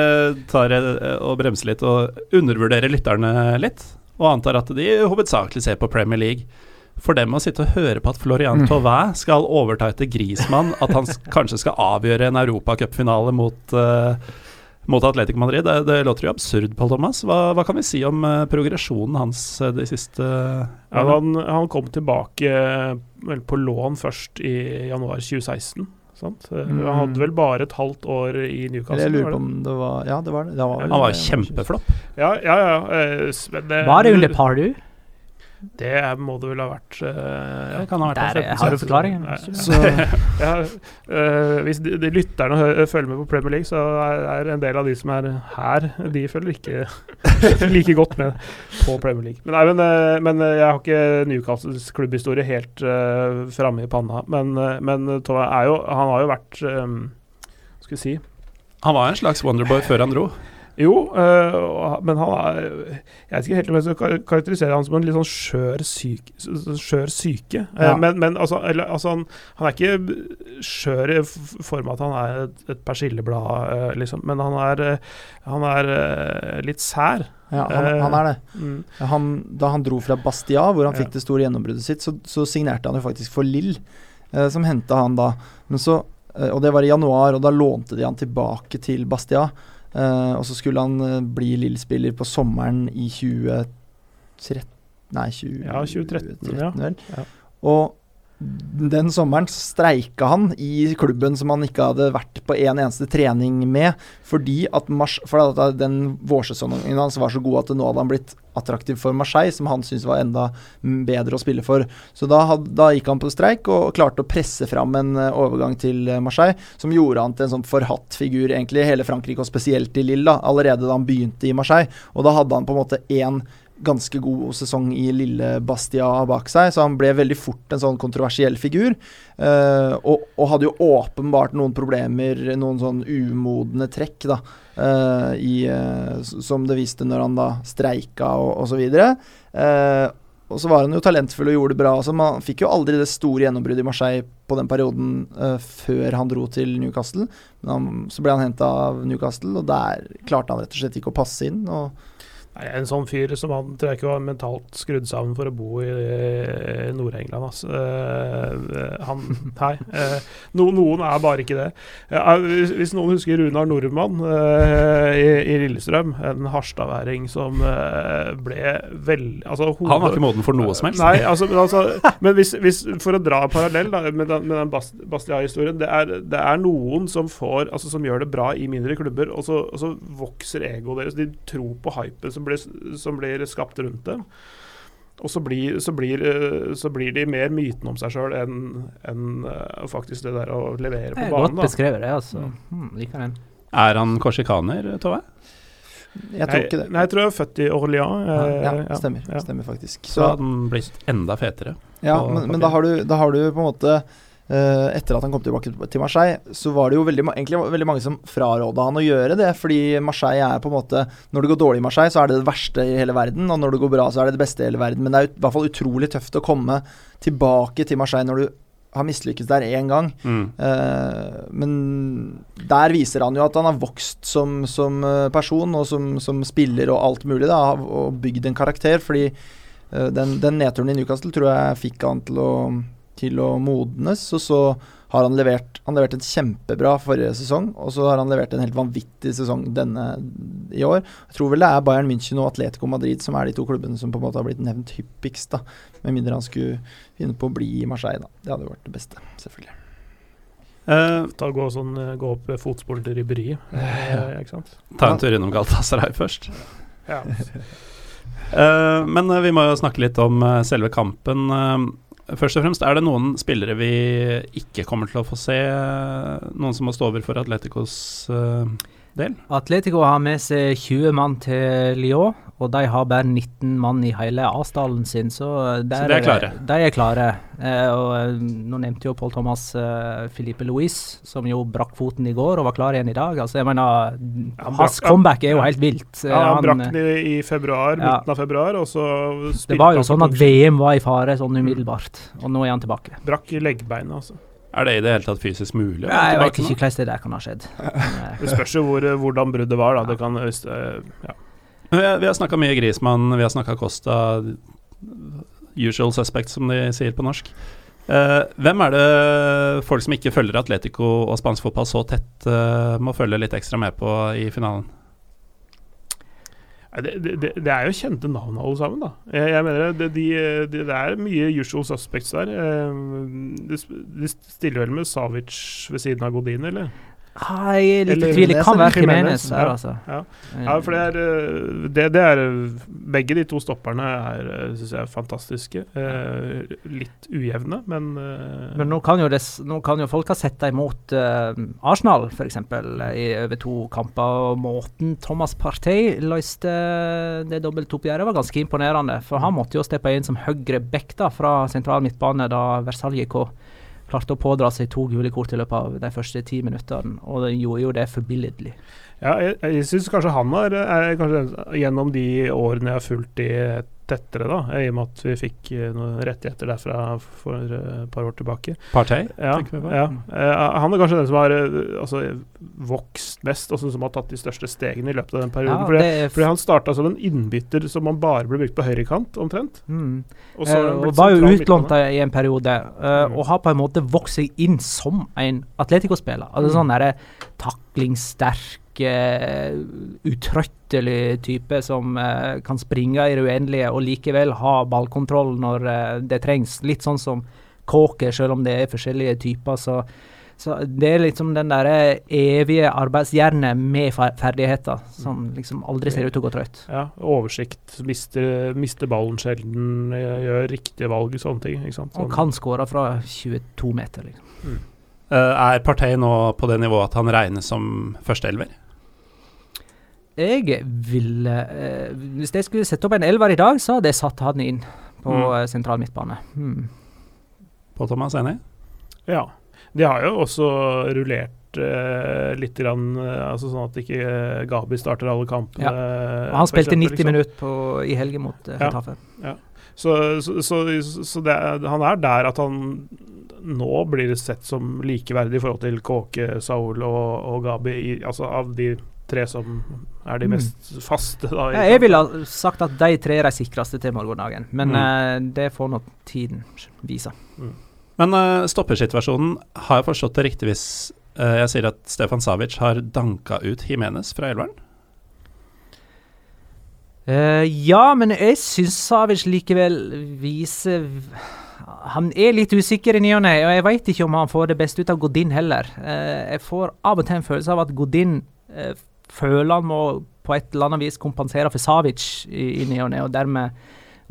tar og bremser litt og undervurderer lytterne litt, og antar at de hovedsakelig ser på Premier League for dem å sitte og høre på at Florian mm. Thauvin skal overta etter Grismann, at han kanskje skal avgjøre en europacupfinale mot uh, mot Atletico Madrid. Det, det, låter jo absurd, Paul Thomas. Hva, hva kan vi si om uh, progresjonen hans uh, de siste uh, ja, han, han, kom tilbake vel, på lån først i januar 2016. Sant? Mm. Han hadde vel bare et halvt år i Newcastle. Jeg lurer på om det var Ja, det var det. det var, han var kjempeflopp. Ja, ja, ja. Det, var det under Pardew? Det må det vel ha vært. Uh, det kan ha vært Der har du forklaringen. ja, uh, hvis de, de lytterne følger med på Premier League, så er, er, en del av de som er her, de følger ikke like godt med på Premier League. Men, nei, men, uh, men jeg har ikke Newcastles klubbhistorie helt uh, framme i panna. Men, men er jo, han har jo vært um, Skal vi si Han var en slags Wonderboy før han dro? Jo, øh, men han er Jeg vet ikke helt om jeg skal karakterisere han som en litt sånn skjør syke. Skjør syke. Eh, ja. men, men altså, eller, altså han, han, er ikke skjør i form av at han er et, et persilleblad, øh, liksom. Men han er, han er litt sær. Ja, han, han er det. Mm. Han, da han dro fra Bastia, hvor han fikk det store gjennombruddet sitt, så, så, signerte han jo faktisk for Lill, som henta han da. Men så, og det var i januar, og da lånte de han tilbake til Bastia. Uh, og så skulle han uh, bli Lill-spiller på sommeren i 2013 Nei, 20, ja, 2013, 2013 vel. Ja. Og den sommeren streika han i klubben som han ikke hadde vært på en eneste trening med, fordi at, Mars, for at den vårsesongen hans var så god at nå hadde han blitt attraktiv for Marseille, som han syntes var enda bedre å spille for. Så da, had, da, gikk han på streik og klarte å presse fram en uh, overgang til uh, Marseille, som gjorde han til en sånn forhatt figur egentlig i hele Frankrike, og spesielt i Lille, allerede da han begynte i Marseille. Og da hadde han på en måte én ganske god sesong i lille Bastia bak seg, så han ble veldig fort en sånn kontroversiell figur. Uh, og, og, hadde jo åpenbart noen problemer, noen sånn umodne trekk, da, uh, i, uh, som det viste når han da streika og, og så videre. og så var han jo talentfull og gjorde det bra. Altså, man fikk jo aldri det store gjennombruddet i Marseille på den perioden før han dro til Newcastle. Men han, så ble han henta av Newcastle, og der klarte han rett og slett ikke å passe inn. og Nei, En sånn fyr som han tror jeg ikke var mentalt skrudd sammen for å bo i, i Nord-England. Altså. Uh, han Nei. Uh, no, noen er bare ikke det. Uh, hvis, hvis, noen husker Runar Nordmann i, i, Lillestrøm, en harstadværing som ble veldig altså, Han var ikke moden for noe som helst? Nei, altså, men, altså, men hvis, hvis, for å dra parallell da, med den, med den Bastia-historien det, det, er noen som får altså, som gjør det bra i mindre klubber, og så, og så vokser egoet deres. De tror på hypen som blir, som blir skapt rundt dem. Og så blir, så, blir, eh, så blir, de mer myten om seg sjøl enn en, uh, faktisk det der å levere på banen. Godt beskrevet, det. altså. Hmm, liker den. Er han korsikaner, Tove? Jeg tror ikke det. Nei, jeg tror jeg er født i Orléans. Ja, ja, eh, stemmer, ja. stemmer faktisk. Så, så han blir enda fetere. Ja, men, men da, har du, da har du på en måte etter at han kom tilbake til Marseille, så var det jo veldig, egentlig veldig mange som fraråda han å gjøre det. Fordi Marseille er på en måte Når det går dårlig i Marseille, så er det det verste i hele verden. Og når det går bra, så er det det beste i hele verden. Men det er i hvert fall utrolig tøft å komme tilbake til Marseille når du har mislykkes der én gang. Mm. Uh, men der viser han jo at han har vokst som, som eh, person og som, som, spiller og alt mulig. Da, og bygd en karakter. Fordi uh, den, den nedturen i Newcastle tror jeg fikk han til å til å modnes. Og så har han levert Han leverte en kjempebra forrige sesong, og så har han levert en helt vanvittig sesong denne i år. Jeg tror vel det er Bayern München og Atletico Madrid som er de to klubbene som på en måte har blitt nevnt hyppigst, da. Med mindre han skulle finne på å bli i Marseille, da. Det hadde jo vært det beste, selvfølgelig. Uh, Ta, gå, sånn, eh, gå opp fotsporen til eh, ikke sant? ta en tur innom Galatasaray først. Ja. uh, men vi må jo snakke litt om selve kampen. Først og fremst, er det noen spillere vi ikke kommer til å få se? eh, noen som må stå over for Atleticos eh, del? Atletico har med seg 20 mann til Lyon, og de har bare 19 mann i hele A-stallen sin, så, der de er klare? De er klare. Eh, og eh, Nå nevnte jo Paul Thomas eh, Filipe Louise, som jo brakk foten i går og var klar igjen i dag. Altså, jeg mener, han Hans brakk- comeback er jo helt vilt. Eh, Ja, han han, brakk den i, februar, Ja. midten av februar, og så spilte det var jo sånn at VM var i fare sånn umiddelbart, og nå er han tilbake. Brakk i leggbeinet, altså. Er det i det hele tatt fysisk mulig? Nei, Ja, jeg vet ikke hvordan det der kan ha skjedd. Men, eh, Det spørs jo hvor, hvordan bruddet var, da. Det kan eh, ja. Vi har, snakka mye Grismann, vi har snakka Costa. Usual suspect, som de sier på norsk. Uh, hvem er det folk som ikke følger Atletico og spansk fotball så tett, uh, må følge litt ekstra med på i finalen? Det, det, det- er jo kjente navn alle sammen, da. Jeg, jeg mener det, de, de, det er mye usual suspects der. Eh, de stiller vel med Savic ved siden av Godin, eller? Jeg er litt i tvil. Det kan være Jimenez ja. altså. Ja. Eh, Ja, for det er, eh, det, det er eh, Begge de to stopperne er, syns jeg, er fantastiske. Eh, litt ujevne, men, eh, Men nå kan jo, det, nå kan jo folk ha sett dem mot eh, Arsenal, f.eks., i over to kamper. Og måten Thomas Partey løste det dobbeltoppgjøret, var ganske imponerende. For han måtte jo steppe inn som høyre back da, fra sentral midtbane da Versalje K klarte å pådra seg to gule kort i løpet av de første ti minuttene. Og den gjorde jo det forbilledlig. Ja, jeg, jeg syns kanskje han har er kanskje Gjennom de årene jeg har fulgt de tettere, da, i og med at vi fikk eh, noen rettigheter derfra for eh, et par år tilbake. Partei, Ja, tenker vi på. ja. Eh, han er kanskje den som har eh, altså, vokst mest, og som har tatt de største stegene i løpet av den perioden. Ja, fordi, er fordi han starta som en innbytter som man bare ble brukt på høyrekant, omtrent. Mm. Og så Eh, og var jo utlånt i en periode, uh, Mm. og har på en måte vokst seg inn som en Atletico-spiller. Altså Mm. sånn derre taklingssterk, eh, utrøttelig type som eh, kan springe i det uendelige og likevel ha ballkontroll når eh, det trengs. Litt sånn som Kåker, selv om det er forskjellige typer. så så Det er liksom den der evige arbeidsjernet med ferdigheter som liksom aldri ser ut til å gå trøtt. Ja, oversikt, mister, mister ballen sjelden, gjør riktige valg, sånne ting. Ikke sant? Og Sånn. kan skåre fra 22 meter, liksom. Eh, er Partey nå på det nivået at han regnes som førsteelver? Jeg ville eh, Hvis jeg skulle sette opp en elver i dag, så hadde jeg satt han inn på Mm. eh, sentral midtbane. Mm. På Thomas, enig? Ja. De har jo også rullert eh, litt, grann, eh, altså sånn at ikke eh, Gabi starter alle kampene. Og han spilte eksempel, 90 liksom. minutter på, i helgen mot uh, Ja. ja. Så, så, så, så det er, han er der at han nå blir sett som likeverdig i forhold til Kåke, Saul og, og Gabi, i, altså av de tre som er de Mm. mest faste. Da, Ja, jeg ville ha sagt at de tre er de sikreste til morgendagen, men Mm. uh, det får nå tiden vise. Men uh, stoppersituasjonen, har jeg forstått det riktig hvis uh, jeg sier at Stefan Savic har danka ut Jimenez fra elveren? Eh, ja, men jeg syns Savic likevel viser Han er litt usikker i ny og ne, og jeg veit ikke om han får det beste ut av Godin heller. Eh, jeg får av og til en følelse av at Godin føler han må på et eller annet vis kompensere for Savic i, ny og ne, og dermed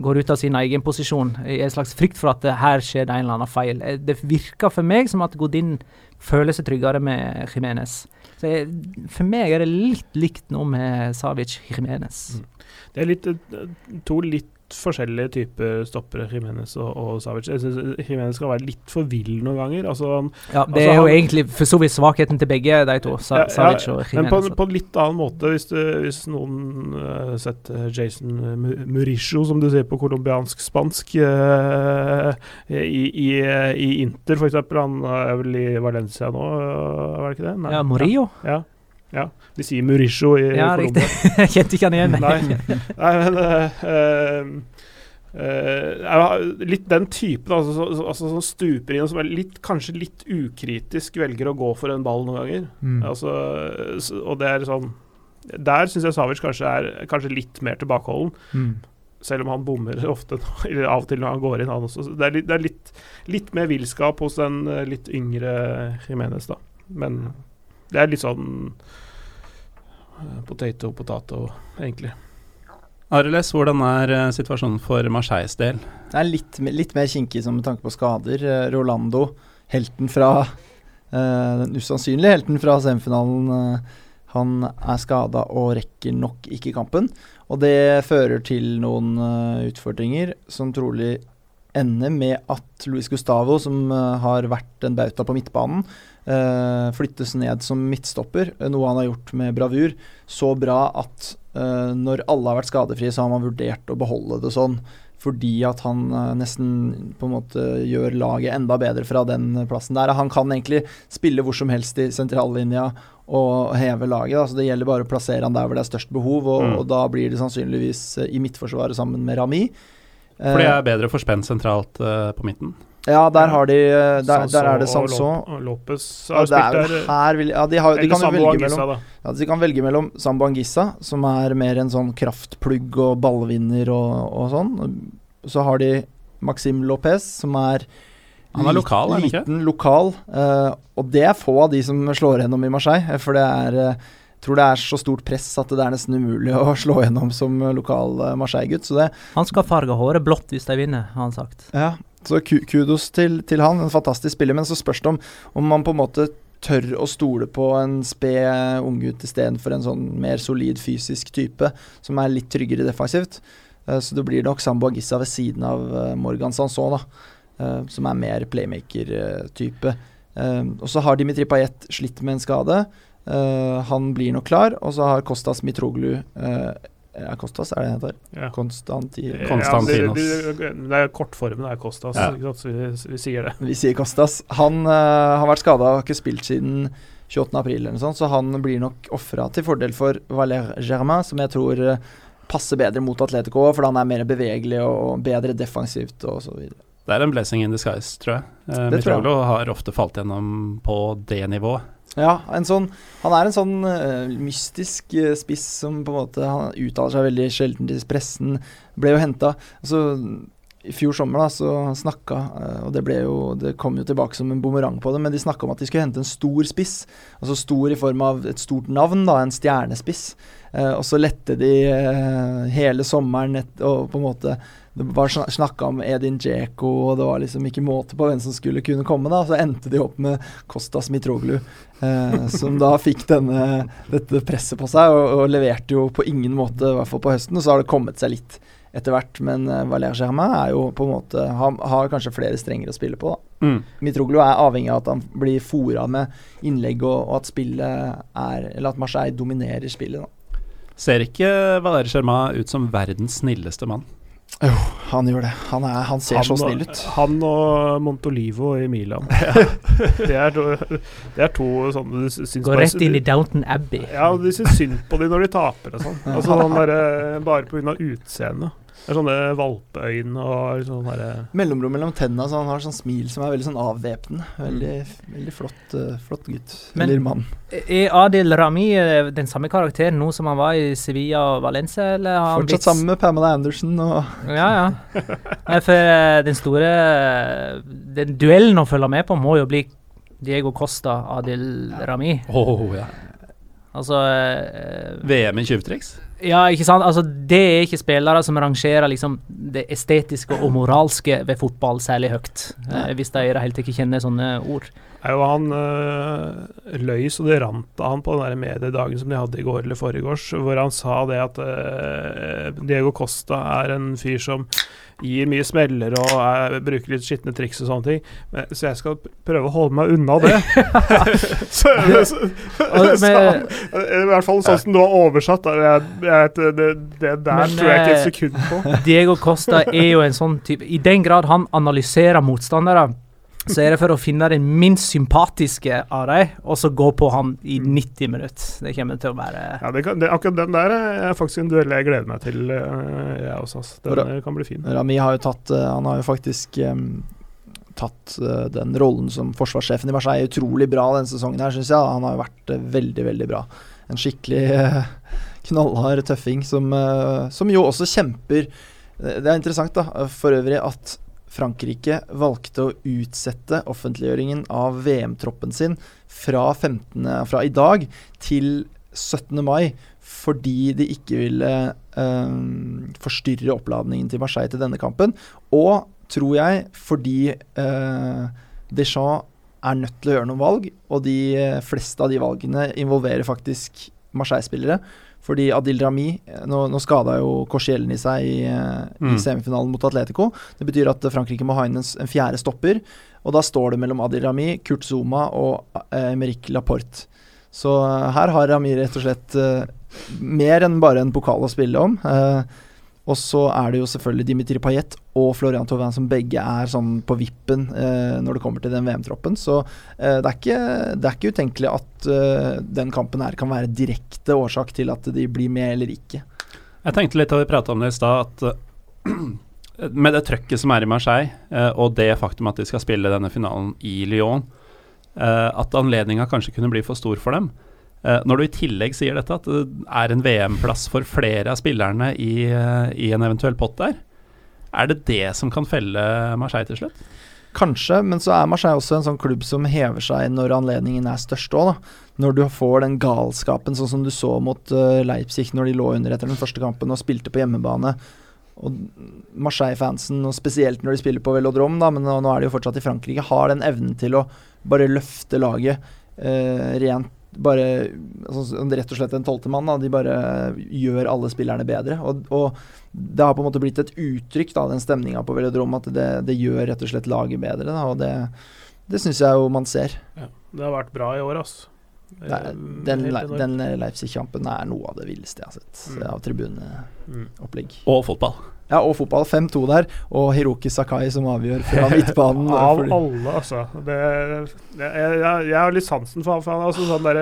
går ut av sin egen posisjon i en slags frykt for at her skjer det en eller annen feil. Eh, Det virker for meg som at Godin føler seg tryggere med Jimenez. Så jeg, for meg er det litt likt noe med Savic Jimenez. Det er litt, eh, to litt forskjellige typer stoppere, Jimenez og, og Savic. Jeg synes Jimenez skal være litt for vill noen ganger. Altså han, Ja, det Altså, er jo han- egentlig for så vidt svakheten til begge de to. Sa Ja, Savic og Men på, Jimenez. på en litt annen måte, hvis, du, hvis noen har sett eh, Jason Murisho, som du sier på colombiansk-spansk, uh, i, i, i Inter f.eks. Han er vel i Valencia nå, uh, var det ikke det? Nei. Ja, Morillo? Ja. Ja. De sier Murisho i Ja, Colombia. riktig. Jeg kjente ikke han igjen. Nei. Nei, men uh, uh, uh, litt den typen, altså, så- så- altså som stuper inn og som er litt, kanskje litt ukritisk velger å gå for en ball noen ganger. Mm. Altså, og det er sånn Der syns jeg Savic kanskje er kanskje litt mer tilbakeholden, Mm. selv om han bommer ofte, eller av og til når han går inn, han også. Det er litt, det er litt, litt mer villskap hos den eh, litt yngre Jimenez, da. Men det er litt sånn eh, potato, potato, egentlig. Ariles, hvordan er eh, situasjonen for Marseilles del? Det er litt, litt mer kinkig som med tanke på skader. Eh, Rolando, helten fra eh, Den usannsynlige helten fra semifinalen. uh, han er skada og rekker nok ikke kampen. Og det fører til noen uh, utfordringer som trolig ender med at Luis Gustavo, som eh, har vært en bauta på midtbanen, eh, flyttes ned som midtstopper, eh, noe han har gjort med bravur. Så bra at når alle har vært skadefrie, så har man vurdert å beholde det sånn. Fordi at han nesten på en måte gjør laget enda bedre fra den plassen der. Han kan egentlig spille hvor som helst i sentrallinja og heve laget. Da. Så det gjelder bare å plassere han der hvor det er størst behov, og, Mm. og da blir det sannsynligvis i midtforsvaret sammen med Rami. For det Eh, er bedre for Spenn sentralt uh, på midten. ja, der har de Der, Sanso der er det Sanso og Lop- Lopez har er spilt der. her vil, ja, de, har, de kan Sambo velge Angissa, mellom da. ja, De kan velge mellom Sambo Angissa, som er mer en sånn kraftplugg og ballvinner og, og sånn. Så har de Maxim Lopez, som er Han er lokal, er han ikke? liten lokal. Uh, og det er få av de som slår gjennom i Marseille, for det er eh, tror det er så stort press at det er nesten umulig å slå gjennom som lokal eh, Marseille-gutt. Så det Han skal farge håret blått hvis de vinner, har han sagt. ja, så kudos til, til han. En fantastisk spiller. Men så spørs det om, om man på en måte tør å stole på en sped unggutt istedenfor en sånn mer solid fysisk type, som er litt tryggere defensivt. Eh, så det blir nok Sambo Agissa ved siden av eh, Morgan Sanson, da. som er mer playmaker-type. Og så har Dimitri Payet slitt med en skade. Eh, han blir nok klar. Og så har Kostas Mitroglu uh, ja, Kostas, er det det heter? Ja. Konstanti... Ja, Konstantinos. det, det, det er kortformen, det er Kostas, Ja. ikke sant, så vi, vi sier det. Vi sier Kostas. Han uh, har vært skada og har ikke spilt siden 28. april eller noe sånt, så han blir nok ofra til fordel for Valer Germain, som jeg tror eh, passer bedre mot Atletico, for han er mer bevegelig og bedre defensivt osv. Det er en blessing in disguise, tror jeg. Uh. Mitroglo har ofte falt gjennom på det nivået. Ja, sånn, han er en sånn uh, mystisk uh, spiss som på en måte Han uttaler seg veldig sjelden til pressen. Ble jo henta altså, I fjor sommer da, så snakka eh, Og det ble jo Det kom jo tilbake som en bumerang på det, men de snakka om at de skulle hente en stor spiss. Altså stor i form av et stort navn, da, en stjernespiss. Eh, og så lette de eh, hele sommeren et, og på en måte det var snakka om Edin Djeko, og det var liksom ikke måte på hvem som skulle kunne komme. da, Så endte de opp med Kostas Mitroglu, eh, som da fikk denne, dette presset på seg, og, og leverte jo på ingen måte, i hvert fall på høsten. Og så har det kommet seg litt etter hvert, men Valère Germain er jo på en måte har, har kanskje flere strenger å spille på. da. Mm. Mitroglou er avhengig av at han blir fora med innlegg, og, og at spillet er Eller at Marseille dominerer spillet. da. Ser ikke Valère Germain ut som verdens snilleste mann? Jo, han gjør det. Han, er, han ser så snill ut. Han og Montolivo i Milan. det, er to, det er to sånne du syns Går rett inn i Downton Abbey. Ja, og de syns synd på dem når de taper og sånn. Altså, sånn derre- bare pga. utseendet. Det er sånne valpeøyne og sånn derre Mellomrom mellom tenna, så han har sånn smil som er veldig sånn avvæpnende. Veldig, veldig flott, eh, flott gutt. Men- Eller mann. Er Adil Rami eh, den samme karakteren nå som han var i Sevilla og Valencia, eller har Fortsatt blitt sammen med Pamela Anderson og Ja, ja. Nei, for eh, den store Den duellen å følge med på må jo bli Diego Costa, Adil Rami. Oh, ja. Altså eh, VM i tjuvtriks? Ja, ikke sant? Altså, det er ikke spillere som rangerer liksom det estetiske og moralske ved fotball særlig høyt. Eh, hvis de i det hele tatt ikke kjenner sånne ord. Er jo han øh, løy så det rant av han på den der mediedagen som de hadde i går eller foregårs, hvor han sa det at øh, Diego Costa er en fyr som gir mye smeller og er, bruker litt skitne triks og sånne ting. Men, så jeg skal prøve å holde meg unna det. så, så, så I hvert fall sånn som du har oversatt. Jeg, jeg, det, det, det der Men, tror jeg ikke et eh, sekund på. Diego Costa er jo en sånn type I den grad han analyserer motstandere, så er det for å finne den minst sympatiske av dem, og så gå på han i 90 minutter. Det kommer til å være Ja, det kan, det, akkurat den der er faktisk en duell jeg gleder meg til, uh, jeg også. ass. Den Bra. eh, kan bli fin. Rami har jo tatt eh, Han har jo faktisk um, tatt eh, den rollen som forsvarssjefen i Marseille utrolig bra denne sesongen her, syns jeg. Han har jo vært eh, veldig, veldig bra. En skikkelig eh, knallhard tøffing som, eh, som jo også kjemper Det det er interessant, da, for øvrig, at Frankrike valgte å utsette offentliggjøringen av VM-troppen sin fra, 15, fra i dag til 17. mai fordi de ikke ville eh, forstyrre oppladningen til Marseille til denne kampen. Og, tror jeg, fordi eh, Deschamps er nødt til å gjøre noen valg, og de eh, fleste av de valgene involverer faktisk Marseille-spillere. Fordi Adil Rami eh, Nå, nå skada jo Korsiellen i seg i, eh, Mm. i semifinalen mot Atletico. Det betyr at Frankrike må ha inn en, en fjerde stopper. Og da står det mellom Adil Rami, Kurt Zuma og eh, Merik Laporte. Så eh, her har Rami rett og slett eh, mer enn bare en pokal å spille om. Eh, og så er det jo selvfølgelig Dimitri Payet og Florian Thauvin som begge er sånn på vippen eh, når det kommer til den VM-troppen. Så eh, det, er ikke, det er ikke utenkelig at eh, den kampen her kan være direkte årsak til at de blir med eller ikke. Jeg tenkte litt da vi prata om det i stad, at uh, med det trøkket som er i Marseille, uh, og det faktum at de skal spille denne finalen i Lyon, uh, at anledninga kanskje kunne bli for stor for dem. Eh, når du i tillegg sier dette, at det er en VM-plass for flere av spillerne i, eh, i en eventuell pott der, er det det som kan felle Marseille til slutt? Kanskje, men så er Marseille også en sånn klubb som hever seg når anledningen er størst òg. Når du får den galskapen, sånn som du så mot eh, Leipzig når de lå under etter den første kampen og spilte på hjemmebane. Og Marseille-fansen, og spesielt når de spiller på velodrom, da, men nå er de jo fortsatt i Frankrike, har den evnen til å bare løfte laget eh, rent bare altså, Rett og slett en tolvtemann. De bare gjør alle spillerne bedre. Og, og det har på en måte blitt et uttrykk, da, den stemninga på velodrom, at det, det gjør rett og slett laget bedre. Da, og det, det syns jeg jo man ser. Ja, det har vært bra i år, altså. Det er, den, den Leipzig-kampen er noe av det villeste jeg har sett Mm. av tribuneopplegg. Mm. Og fotball. Ja, og fotball. 5-2 der, og Hiroki Sakai som avgjør fra midtbanen. Av fordi- alle, altså. Det, det, jeg, jeg, jeg har litt sansen for han. For han altså sånn der,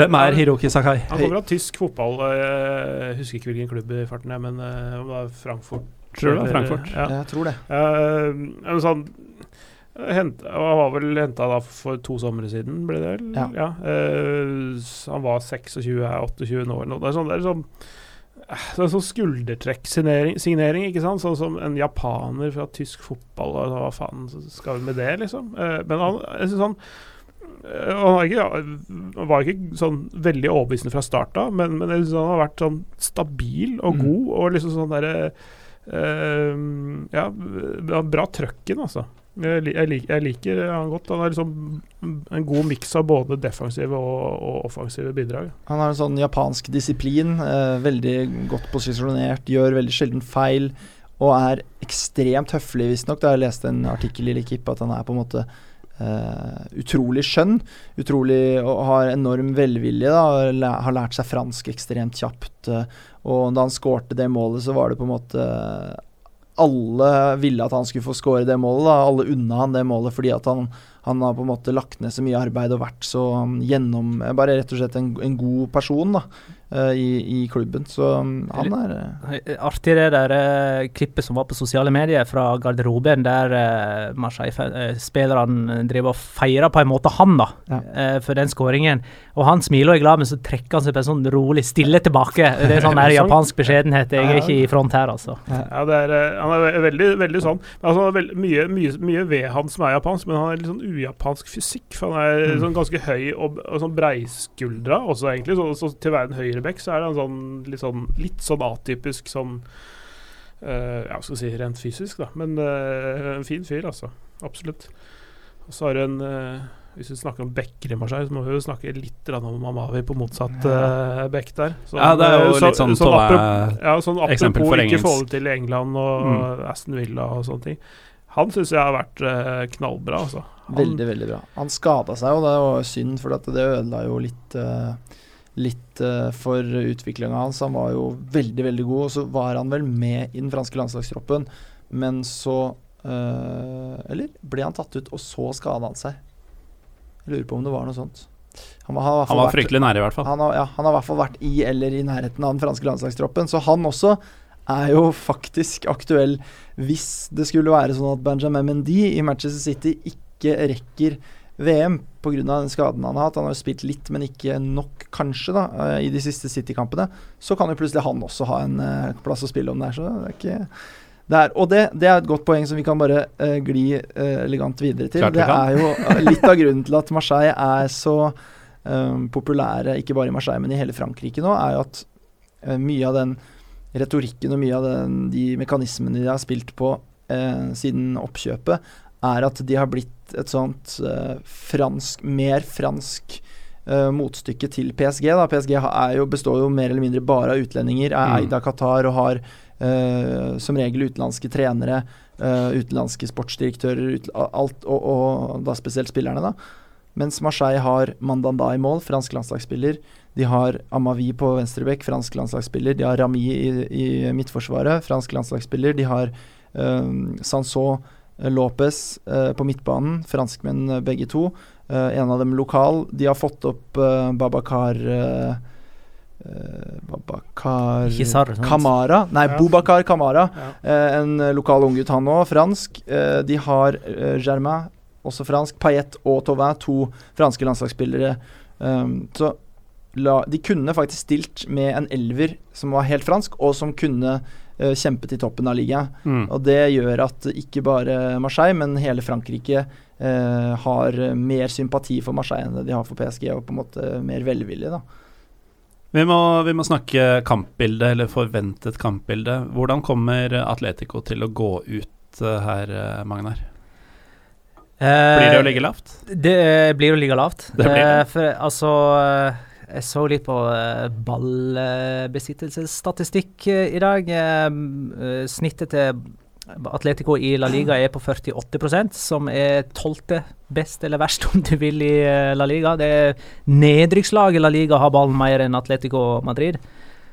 Hvem er Hiroki Sakai? Han kommer av tysk fotball. Jeg husker ikke hvilken klubb i farten, jeg, men eh, om det var Frankfurt. Tror du det var Frankfurt? Ja. Jeg tror det. Uh, en sånn hent, Han var vel henta for to somre siden, ble det vel? Ja. ja. Uh, han var 26, er 28 nå eller noe. Det er sånn, det er sånn er sånn skuldertrekksignering, signering, ikke sant? Sånn som en japaner fra tysk fotball. og hva faen skal vi med det, liksom? Eh, men han, jeg synes han eh, han var ikke, han var ikke sånn veldig overbevisende fra start av, men, men jeg synes han har vært sånn stabil og Mm. god, og liksom sånn derre eh, Ja, bra trøkken, altså. Jeg, lik, jeg liker han godt. Han er liksom en god miks av både defensive og, og offensive bidrag. Han har en sånn japansk disiplin, eh, veldig godt posisjonert, gjør veldig sjelden feil. Og er ekstremt høflig, visstnok. Jeg leste en artikkel i Likip at han er på en måte eh, utrolig skjønn. Utrolig og har enorm velvilje. Da, har lært seg fransk ekstremt kjapt. eh, og da han skårte det målet, så var det på en måte Alle ville at han skulle få skåre det målet. Da. Alle unna han det målet fordi at han, han har på en måte lagt ned så mye arbeid og vært så um, gjennom Bare rett og slett en, en god person da, eh, i, i klubben. Så um, han er eh, Artig det der uh, klippet som var på sosiale medier fra garderoben, der uh, Marseille-spillerne driver og feirer på en måte han, da, Ja. uh, for den skåringen. Og han smiler og er glad, men så trekker han seg på en sånn rolig stille tilbake. Det er sånn der Sånn. japansk beskjedenhet. Jeg er ikke i front her, altså. Ja, det er, eh, han er veldig, veldig sånn men altså, er veld, mye, mye, mye ved han som er japansk, men han er litt sånn ujapansk fysikk. For han er Mm. sånn ganske høy og, og sånn breiskuldra også, egentlig. Så, så til verden være høyrebekk så er han sånn litt sånn, litt sånn atypisk sånn uh, Ja, skal si, rent fysisk, da. Men uh, en fin fyr, altså. Absolutt. Og så har du en uh, hvis vi snakker om bekker i Marseille, så må vi jo snakke litt om Mamavi på motsatt uh, bekk der. Ja, det er jo så, litt sånn sånn, Tove- ja, sånn eksempel apropos for ikke engelsk. få det til i England og Mm. Aston Villa og sånne ting. Han syns jeg har vært uh, knallbra, altså. Han, veldig, veldig bra. Han skada seg jo, det var synd, for at det ødela jo litt eh, Litt eh, for utviklinga hans. Han var jo veldig, veldig god, og så var han vel med i den franske landslagstroppen, men så Eh, eller ble han tatt ut, og så skada han seg? Jeg lurer på om det var noe sånt. Han var, han Han var vært- fryktelig nære, i hvert fall. han har, ja, han har i hvert fall vært i eller i nærheten av den franske landslagstroppen, så han også er jo faktisk aktuell hvis det skulle være sånn at Benjamin Mendy i Manchester City ikke rekker VM pga. den skaden han har hatt. Han har spilt litt, men ikke nok, kanskje, da, eh, i de siste City-kampene. Så kan jo plutselig han også ha en eh, plass å spille om der. Så det er ikke det er, og det, det er et godt poeng som vi kan bare uh, gli uh, elegant videre til. Det er jo litt av grunnen til at Marseille er så um, populære, ikke bare i Marseille, men i hele Frankrike nå, er jo at uh, mye av den retorikken og mye av den, de mekanismene de har spilt på siden oppkjøpet, er at de har blitt et sånt uh, fransk, mer fransk uh, motstykke til PSG. Da. PSG jo, består jo mer eller mindre bare av utlendinger, er Mm. eid av Qatar og har uh, som regel utenlandske trenere, utenlandske sportsdirektører, ut, alt, og, og da spesielt spillerne, da. Mens Marseille har Mandanda i mål, fransk landslagsspiller. De har Amavi på venstrebekk, fransk landslagsspiller. De har Rami i, i midtforsvaret, fransk landslagsspiller. De har um, Sanson Lopez eh, på midtbanen, franskmenn eh, begge to. Eh, en av dem lokal. De har fått opp eh, Babakar eh, eh, Babakar Ikke Kamara. Nei, Ja. Bobakar Kamara. Ja. Eh, en eh, lokal unggutt, han òg. Fransk. Eh, de har eh, Germain, også fransk. Paillette og Tauvin, to franske landslagsspillere. Så de kunne faktisk stilt med en elver som var helt fransk, og som kunne eh, kjempet i toppen av ligaen. Mm. Og det gjør at ikke bare Marseille, men hele Frankrike eh, har eh, mer sympati for Marseille enn det de har for PSG, og på en måte mer velvillig, da. Vi må, vi må snakke kampbilde, eller forventet kampbilde. Hvordan kommer Atletico til å gå ut eh, her, eh, Magnar? Blir det å ligge lavt? Det eh, blir å ligge lavt. Det blir det. Eh, for altså eh, Jeg så litt på eh, ballbesittelsesstatistikk eh, i dag. Eh, snittet til Atletico i La Liga er på 48% som er tolvte best eller verst, om du vil, i La Liga. Det er nedrykkslaget La Liga har ballen mer enn Atletico Madrid.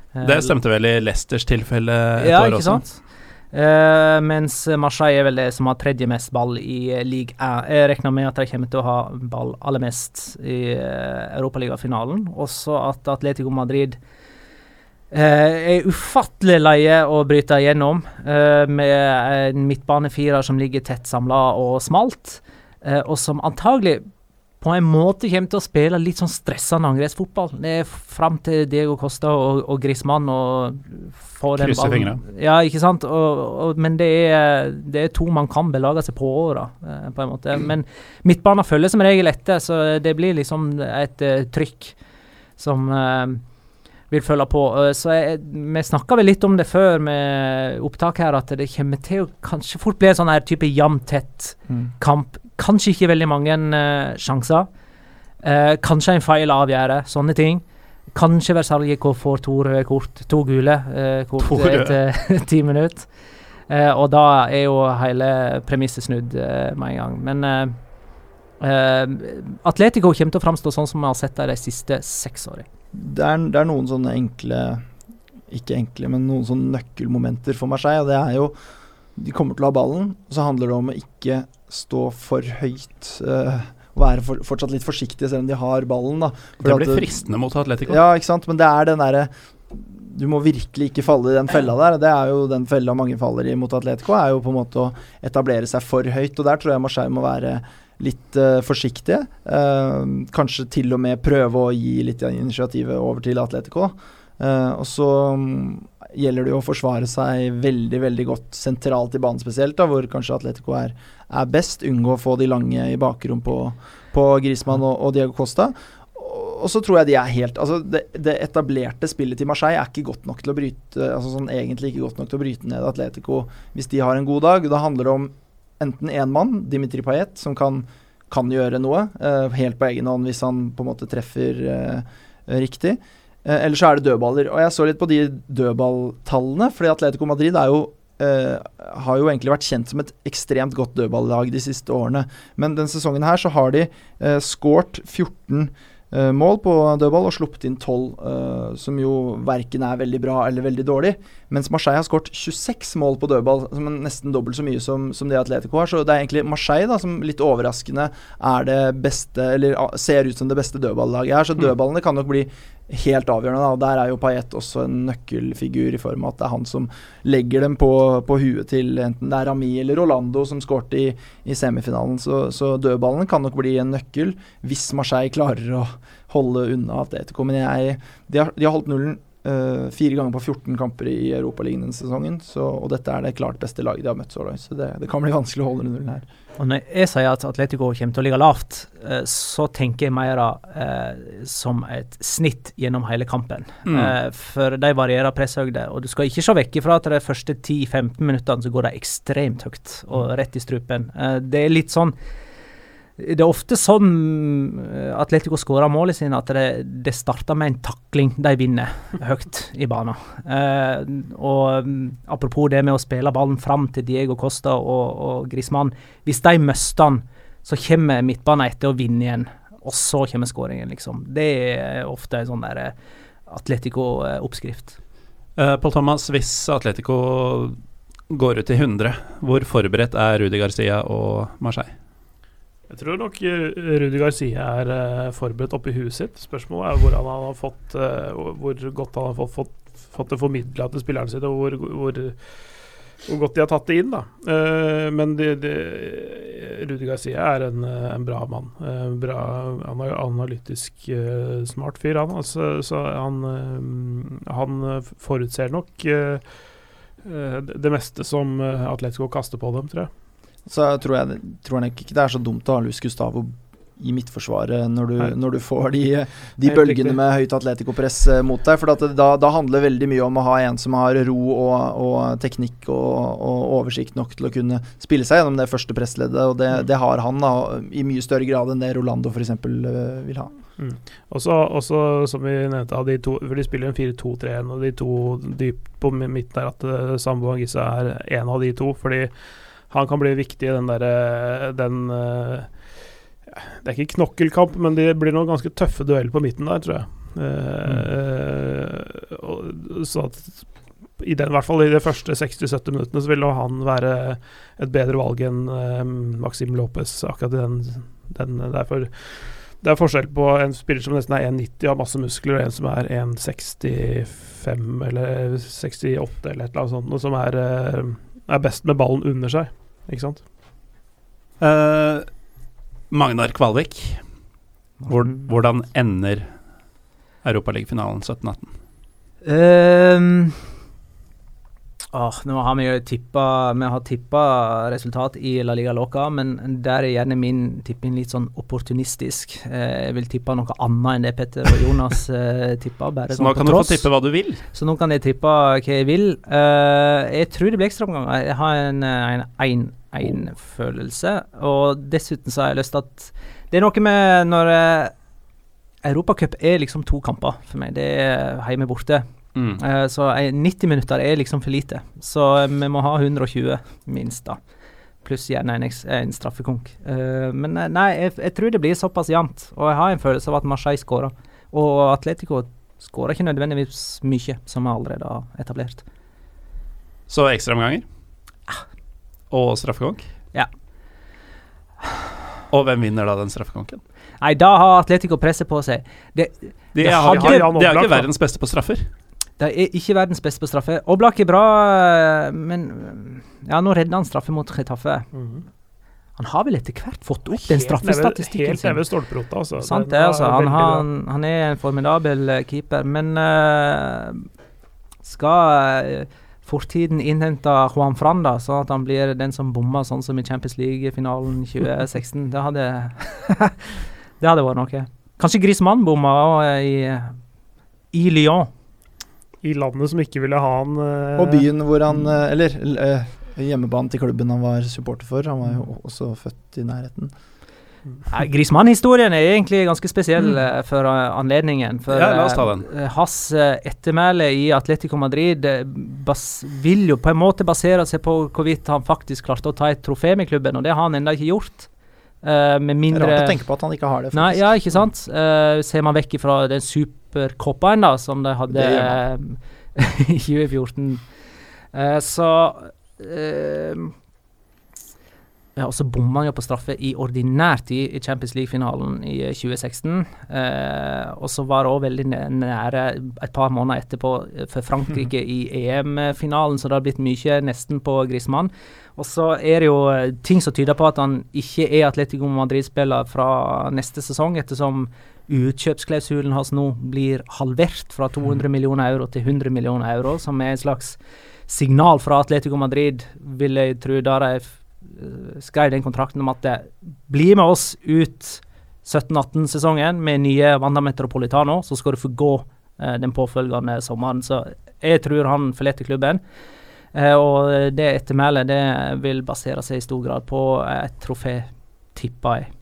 Det stemte vel i Leicesters tilfelle et ja, år ikke sant? Eh, mens Marseille er vel det som har tredje mest ball i eh, Ligue 1. Jeg regner med at de kommer til å ha ball aller mest i uh, Europaligafinalen. Også at Atletico Madrid uh, er ufattelig leie å bryte igjennom, eh, med en midtbanefirer som ligger tett samla og smalt, eh, og som antagelig på en måte kommer til å spille litt sånn stressende angrepsfotball. Det fram til Diego Costa og, og Griezmann og få den ballen. fingrene. Ja, ikke sant. Og, og, men det er, det er to man kan belage seg på da, eh, på en måte. Men midtbanen følger som regel etter, så det blir liksom et uh, trykk som uh, vil følge på. Så jeg, vi snakka vel litt om det før med opptak her, at det kommer til å kanskje fort bli en sånn her type jevnt-tett kamp. Kanskje ikke veldig mange uh, sjanser. Uh, kanskje en feil avgjøre, sånne ting. Kanskje Versalgico får to røde kort, to gule uh, kort To røde. etter ti minutter. Eh, og da er jo hele premisset snudd med en gang. Men Atletico kommer til å framstå sånn som vi har sett dem de siste seks årene. det er, det er noen sånne enkle Ikke enkle, men noen sånne nøkkelmomenter for Marseille. Og det er jo De kommer til å ha ballen, og så handler det om å ikke stå for høyt. Uh, være for, fortsatt litt forsiktige selv om de har ballen. da Det blir at- fristende mot Atletico. Ja, ikke sant. Men det er den derre Du må virkelig ikke falle i den fella der. Det er jo den fella mange faller i mot Atletico, er jo på en måte å etablere seg for høyt. Og der tror jeg Marseille må være litt uh, forsiktige. Uh, kanskje til og med prøve å gi litt av initiativet over til Atletico. Uh, og så mm, gjelder det jo å forsvare seg veldig veldig godt sentralt i banen spesielt, da, hvor kanskje Atletico er, er best. Unngå å få de lange i bakrom på, på Griezmann og, og Diego Costa. Og så tror jeg de er helt Altså, det, det etablerte spillet til Marseille er ikke godt nok til å bryte Altså sånn egentlig ikke godt nok til å bryte ned Atletico hvis de har en god dag. Da handler det om enten én mann, Dimitri Payet, som kan, kan gjøre noe eh, helt på egen hånd hvis han på en måte treffer eh, riktig. Eh, eller så er det dødballer. Og jeg så litt på de dødballtallene, fordi Atletico Madrid er jo Uh, har jo egentlig vært kjent som et ekstremt godt dødballag de siste årene. Men denne sesongen her så har de uh, skåret 14 uh, mål på dødball og sluppet inn 12, eh, som jo verken er veldig bra eller veldig dårlig. Mens Marseille har skåret 26 mål på dødball, som er nesten dobbelt så mye som, som det Atletico har. Så det er egentlig Marseille da, som litt overraskende er det beste, eller ser ut som det beste dødballaget her. Så Mm. dødballene kan nok bli helt avgjørende. Da. Der er jo Payet også en nøkkelfigur, i form av at det er han som legger dem på, på huet til enten det er Rami eller Rolando som skårte i, i semifinalen. Så, så dødballene kan nok bli en nøkkel hvis Marseille klarer å holde unna Atletico. Men jeg, de, har, de har holdt nullen eh, fire ganger på 14 kamper i Europaligaen denne sesongen. Så, og dette er det klart beste laget de har møtt så langt. Så det, det kan bli vanskelig å holde nullen her. Og når jeg sier at Atletico kommer til å ligge lavt, uh, så tenker jeg mer uh, som et snitt gjennom hele kampen. Mm. For de varierer presshøyde, og du skal ikke se vekk ifra at de første 10-15 minuttene så går de ekstremt høyt og rett i strupen. Det er litt sånn det er ofte sånn eh, Atletico skårer målet sine, at det, det starter med en takling de vinner høyt i banen. Eh, og mm, apropos det med å spille ballen fram til Diego Costa og, og Grismann. Hvis de mister den, så kommer midtbanen etter å vinne igjen, og så kommer skåringen, liksom. Det er ofte en sånn der eh, Atletico-oppskrift. Eh, Pål Thomas, hvis Atletico går ut i 100, hvor forberedt er Rudi Garcia og Marseille? Jeg tror nok eh, Rudi Garcia er uh, forberedt oppi huet sitt. Spørsmålet er hvor, han har fått uh, hvor godt han har fått, fått, fått det formidla til spillerne sine, og hvor, hvor, hvor godt de har tatt det inn. da. Uh, men Rudi Garcia er en, en bra mann. Bra, analytisk smart fyr, han. Altså, så han, han forutser nok det meste som Atletico kaster på dem, tror jeg. Så tror jeg, tror jeg ikke det er så dumt å ha Luis Gustavo i midtforsvaret når du, når du får de, de bølgene med høyt Atletico-press eh, mot deg. For det, da, da handler veldig mye om å ha en som har ro og, og teknikk og, og oversikt nok til å kunne spille seg gjennom det første pressleddet, og det, det har han da, i mye større grad enn det Rolando f.eks. vil ha. Mm. Også, også, som vi nevnte, de to, for de spiller en 4-2-3-1, og de to dypt på midten der, at Sambo og Gisse er en av de to. Fordi han kan bli viktig i den derre Den eh, Det er ikke knokkelkamp, men det blir noen ganske tøffe dueller på midten der, tror jeg. Mm. så at i den, i hvert fall i de første 60-70 minuttene så vil han være et bedre valg enn eh, Maxim Lopez akkurat i den, den derfor det er forskjell på en spiller som nesten er 1,90 og har masse muskler, og en som er 1,65 eller 68 eller et eller annet sånt, og som er, eh, er best med ballen under seg. Ikke sant? Uh, Magnar Kvalvik, hvor, hvordan ender Europaligafinalen 17-18? Ehm, åh, nå har vi jo tippa Vi har tippa resultat i La Liga Loca, men der er gjerne min tipping litt sånn opportunistisk. Eh, jeg vil tippe noe annet enn det Petter og Jonas uh, tippa. Så sånn nå kan du få tippe hva du vil. Så nå kan jeg tippe hva jeg vil. Eh, jeg tror det blir ekstraomganger. Jeg har en eh, en 1-1-følelse. Og dessuten så har jeg lyst til at Det er noe med når uh, Europacup er liksom to kamper for meg. Det er hjemme borte. Mm. Eh, så eh, 90 minutter er liksom for lite. Så eh, vi må ha 120 minst, da. Pluss gjerne en, en straffekonk. Eh, men nei, jeg, jeg tror det blir såpass jevnt. Og jeg har en følelse av at Marseille skårer. Og Atletico skårer ikke nødvendigvis mye, som vi allerede har etablert. Så ekstraomganger. Og straffekonk. Ja. Og hvem vinner da den straffekonken? Nei, da har Atletico presset på seg. Det, De, Det hadde- har, Jan de er ikke verdens beste på straffer. De er ikke verdens beste på straffe. Oblak er bra, men Ja, nå redder han straffe mot Retaffe. Han har vel etter hvert fått opp den straffestatistikken Helt sin. nede ved stolperota, altså. Sant det, altså. Han, han, han er en formidabel eh, keeper, men uh, skal uh, fortiden innhente Juan Fran, da, sånn at han blir den som bommer, sånn som i Champions League-finalen 2016? det hadde Det hadde vært noe. Kanskje Griezmann bomma i, i Lyon. I landet som ikke ville ha han Uh, Og byen hvor han eh, Eller eh, hjemmebanen til klubben han var supporter for. Han var jo også født i nærheten. Nei, Griezmann-historien er egentlig ganske spesiell mm. for anledningen. For Ja, la oss ta den. hans ettermæle i Atletico Madrid bas vil jo på en måte basere seg på hvorvidt han faktisk klarte å ta et trofé med klubben, og det har han ennå ikke gjort. Uh, med mindre Rart å tenke på at han ikke har det. Nei, ja, ikke sant. Uh, ser man vekk fra den supercuperen da, som de hadde eh, i 2014. Uh, så uh, ja, og så bomma han jo på straffe i ordinær tid i Champions League-finalen i eh, 2016. Eh, og så var det òg veldig nære et par måneder etterpå eh, for Frankrike i EM-finalen, så det har blitt mye nesten på Griezmann. Og så er det jo eh, ting som tyder på at han ikke er Atletico Madrid-spiller fra neste sesong, ettersom utkjøpsklausulen hans nå blir halvert fra 200 millioner euro til 100 millioner euro, som er et slags signal fra Atletico Madrid, vil jeg tro, da de eh, skrev den kontrakten om at det blir med oss ut 17-18-sesongen med nye Wanda Metropolitano, så skal du få gå eh, den påfølgende sommeren. Så jeg tror han forlater klubben. Eh, og det ettermælet det vil basere seg i stor grad på et trofé, tipper jeg.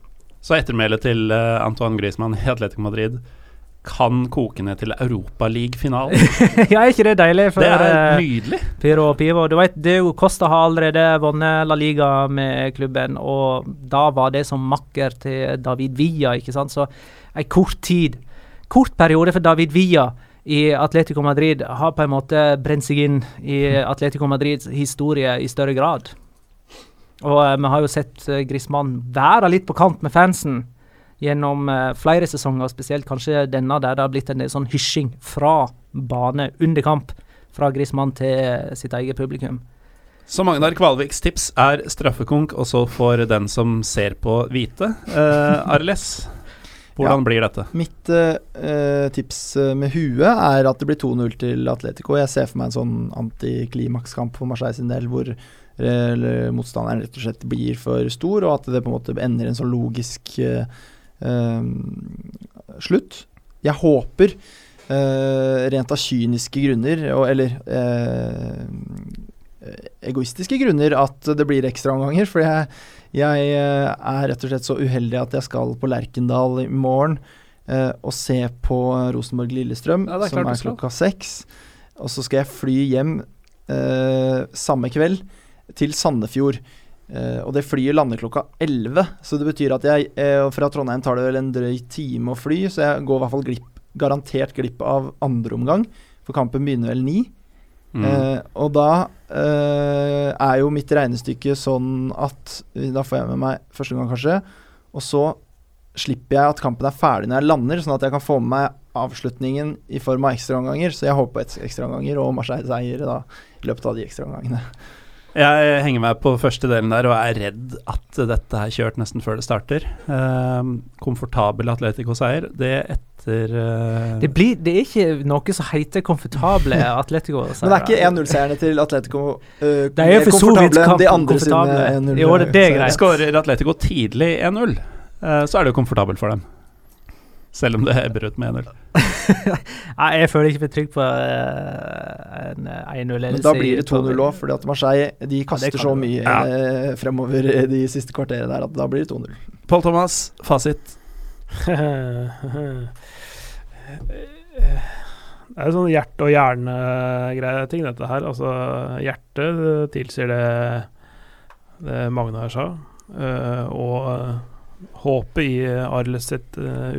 Så ettermælet til uh, Antoine Griezmann i Atletico Madrid kan koke ned til Europaliga-finalen. ja, er ikke det deilig for Det er nydelig. Uh, Piro og Pivo? Du vet, Deo Costa har allerede vunnet La Liga med klubben, og da var det som makker til David Villa, ikke sant. Så en kort tid, kort periode for David Villa i Atletico Madrid har på en måte brent seg inn i Atletico Madrids historie i større grad. Og eh, vi har jo sett Griezmann være litt på kant med fansen gjennom eh, flere sesonger, spesielt kanskje denne der det har blitt en del sånn hysjing fra bane under kamp fra Griezmann til eh, sitt eget publikum. Så Magnar Kvalviks tips er straffekonk, og så får den som ser på, vite. Eh, Arles, hvordan blir dette? Mitt eh, eh, tips eh, med huet er at det blir 2-0 til Atletico. Jeg ser for meg en sånn antiklimakskamp for Marseille sin del, hvor eh, eller motstanderen rett og slett blir for stor, og at det på en måte ender i en sånn logisk eh, eh, slutt. Jeg håper, eh, rent av kyniske grunner, og, eller eh, egoistiske grunner, at det blir ekstraomganger. For jeg, jeg eh, er rett og slett så uheldig at jeg skal på Lerkendal i morgen eh, og se på Rosenborg-Lillestrøm, Ja, som er klokka seks. Og så skal jeg fly hjem eh, samme kveld til Sandefjord. Uh, og det flyet lander klokka 11, så det betyr at jeg uh, Fra Trondheim tar det vel en drøy time å fly, så jeg går i hvert fall glipp, garantert glipp av andre omgang, for kampen begynner vel 9. Mm. Uh, og da er jo mitt regnestykke sånn at Da får jeg med meg første gang, kanskje. Og så slipper jeg at kampen er ferdig når jeg lander, sånn at jeg kan få med meg avslutningen i form av ekstraomganger. Så jeg håper på ekstraomganger og Marseille-seier i løpet av de ekstraomgangene. Jeg henger meg på første delen der og er redd at dette er kjørt nesten før det starter. Eh, komfortabel Atletico-seier. Det etter eh, Det, blir, det er ikke noe som heter komfortable Atletico. Men det er ikke 1-0-seierne til Atletico uh, De er for så vidt enn de andre sine komfortable. 1-0 Jo, det- det er greit. Skårer Atletico tidlig 1-0, eh, så er det jo komfortabelt for dem. Selv om det ebber ut med 1-0. Nei, jeg føler ikke meg trygg på eh, en eh, 1-0-ledelse. Men da blir det 2-0 òg, fordi at Marseille de kaster ja, så mye Ja. eh, fremover de siste kvarterene der at da blir det 2-0. Pål Thomas, fasit. Det er jo sånn hjerte- og hjerne-ting, dette her. Altså, hjertet tilsier det, det Magnar sa. eh, og eh, håpet i Arles sitt uh,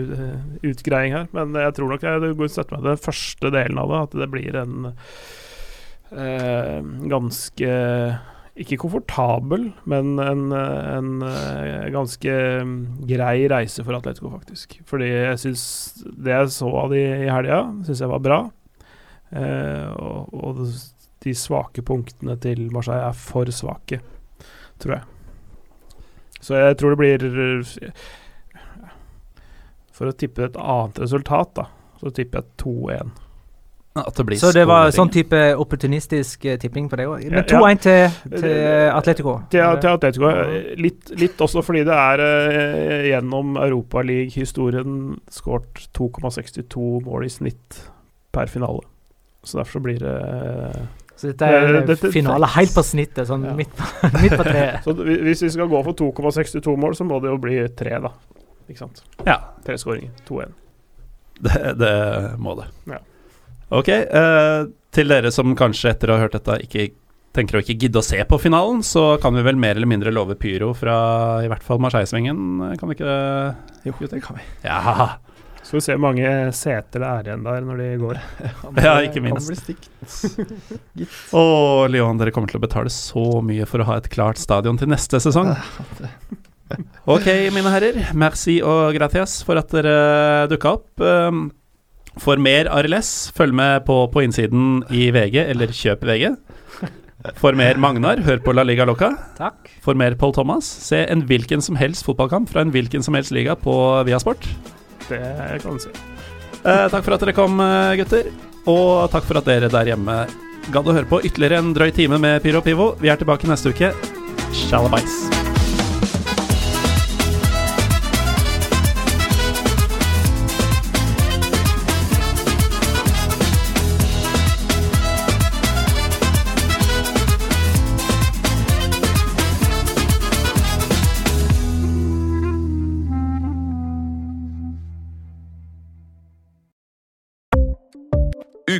utgreiing her. Men jeg tror nok jeg går støtter meg den første delen av det, at det blir en uh, ganske ikke komfortabel, men en, en eh, ganske grei reise for Atletico, faktisk. Fordi jeg syns det jeg så av de i helga, syns jeg var bra. Eh, og, og de svake punktene til Marseille er for svake, tror jeg. Så jeg tror det blir For å tippe et annet resultat, da, så tipper jeg 2-1. At det blir Så det var sånn type opportunistisk eh, tipping på det òg. Men 2-1 til, til Atletico. Til, til Atletico. eh, Litt, litt også fordi det er eh, gjennom Europaliga-historien skåret 2,62 mål i snitt per finale. Så derfor så blir det eh, Så dette er Det- dette- finale helt på snittet, sånn Ja. midt, på, midt på treet. Så hvis vi skal gå for 2,62 mål, så må det jo bli tre, da. Ikke sant? Ja, Tre skåringer. 2-1. det, det må det. Ja. Ok, eh, til dere som kanskje etter å ha hørt dette ikke tenker å ikke gidde å se på finalen, så kan vi vel mer eller mindre love pyro fra i hvert fall Marseille-svingen, kan vi ikke det? Jo, det kan vi. Ja, Skal vi se hvor mange seter det er igjen der når de går. Ja, ikke minst. Kan bli stygt. Å, Lyon, dere kommer til å betale så mye for å ha et klart stadion til neste sesong. Ok, mine herrer. Merci og gratias for at dere dukka opp. Um, For mer RLS, følg med på På innsiden i VG, eller kjøp VG. For mer Magnar, hør på La Liga Loca. Takk. For mer Paul Thomas, se en hvilken som helst fotballkamp fra en hvilken som helst liga på Viasport. Det kan du si. Eh, takk for at dere kom, eh, gutter. Og takk for at dere der hjemme gadd å høre på ytterligere en drøy time med Pyro Pivo. Vi er tilbake neste uke. Shalabais.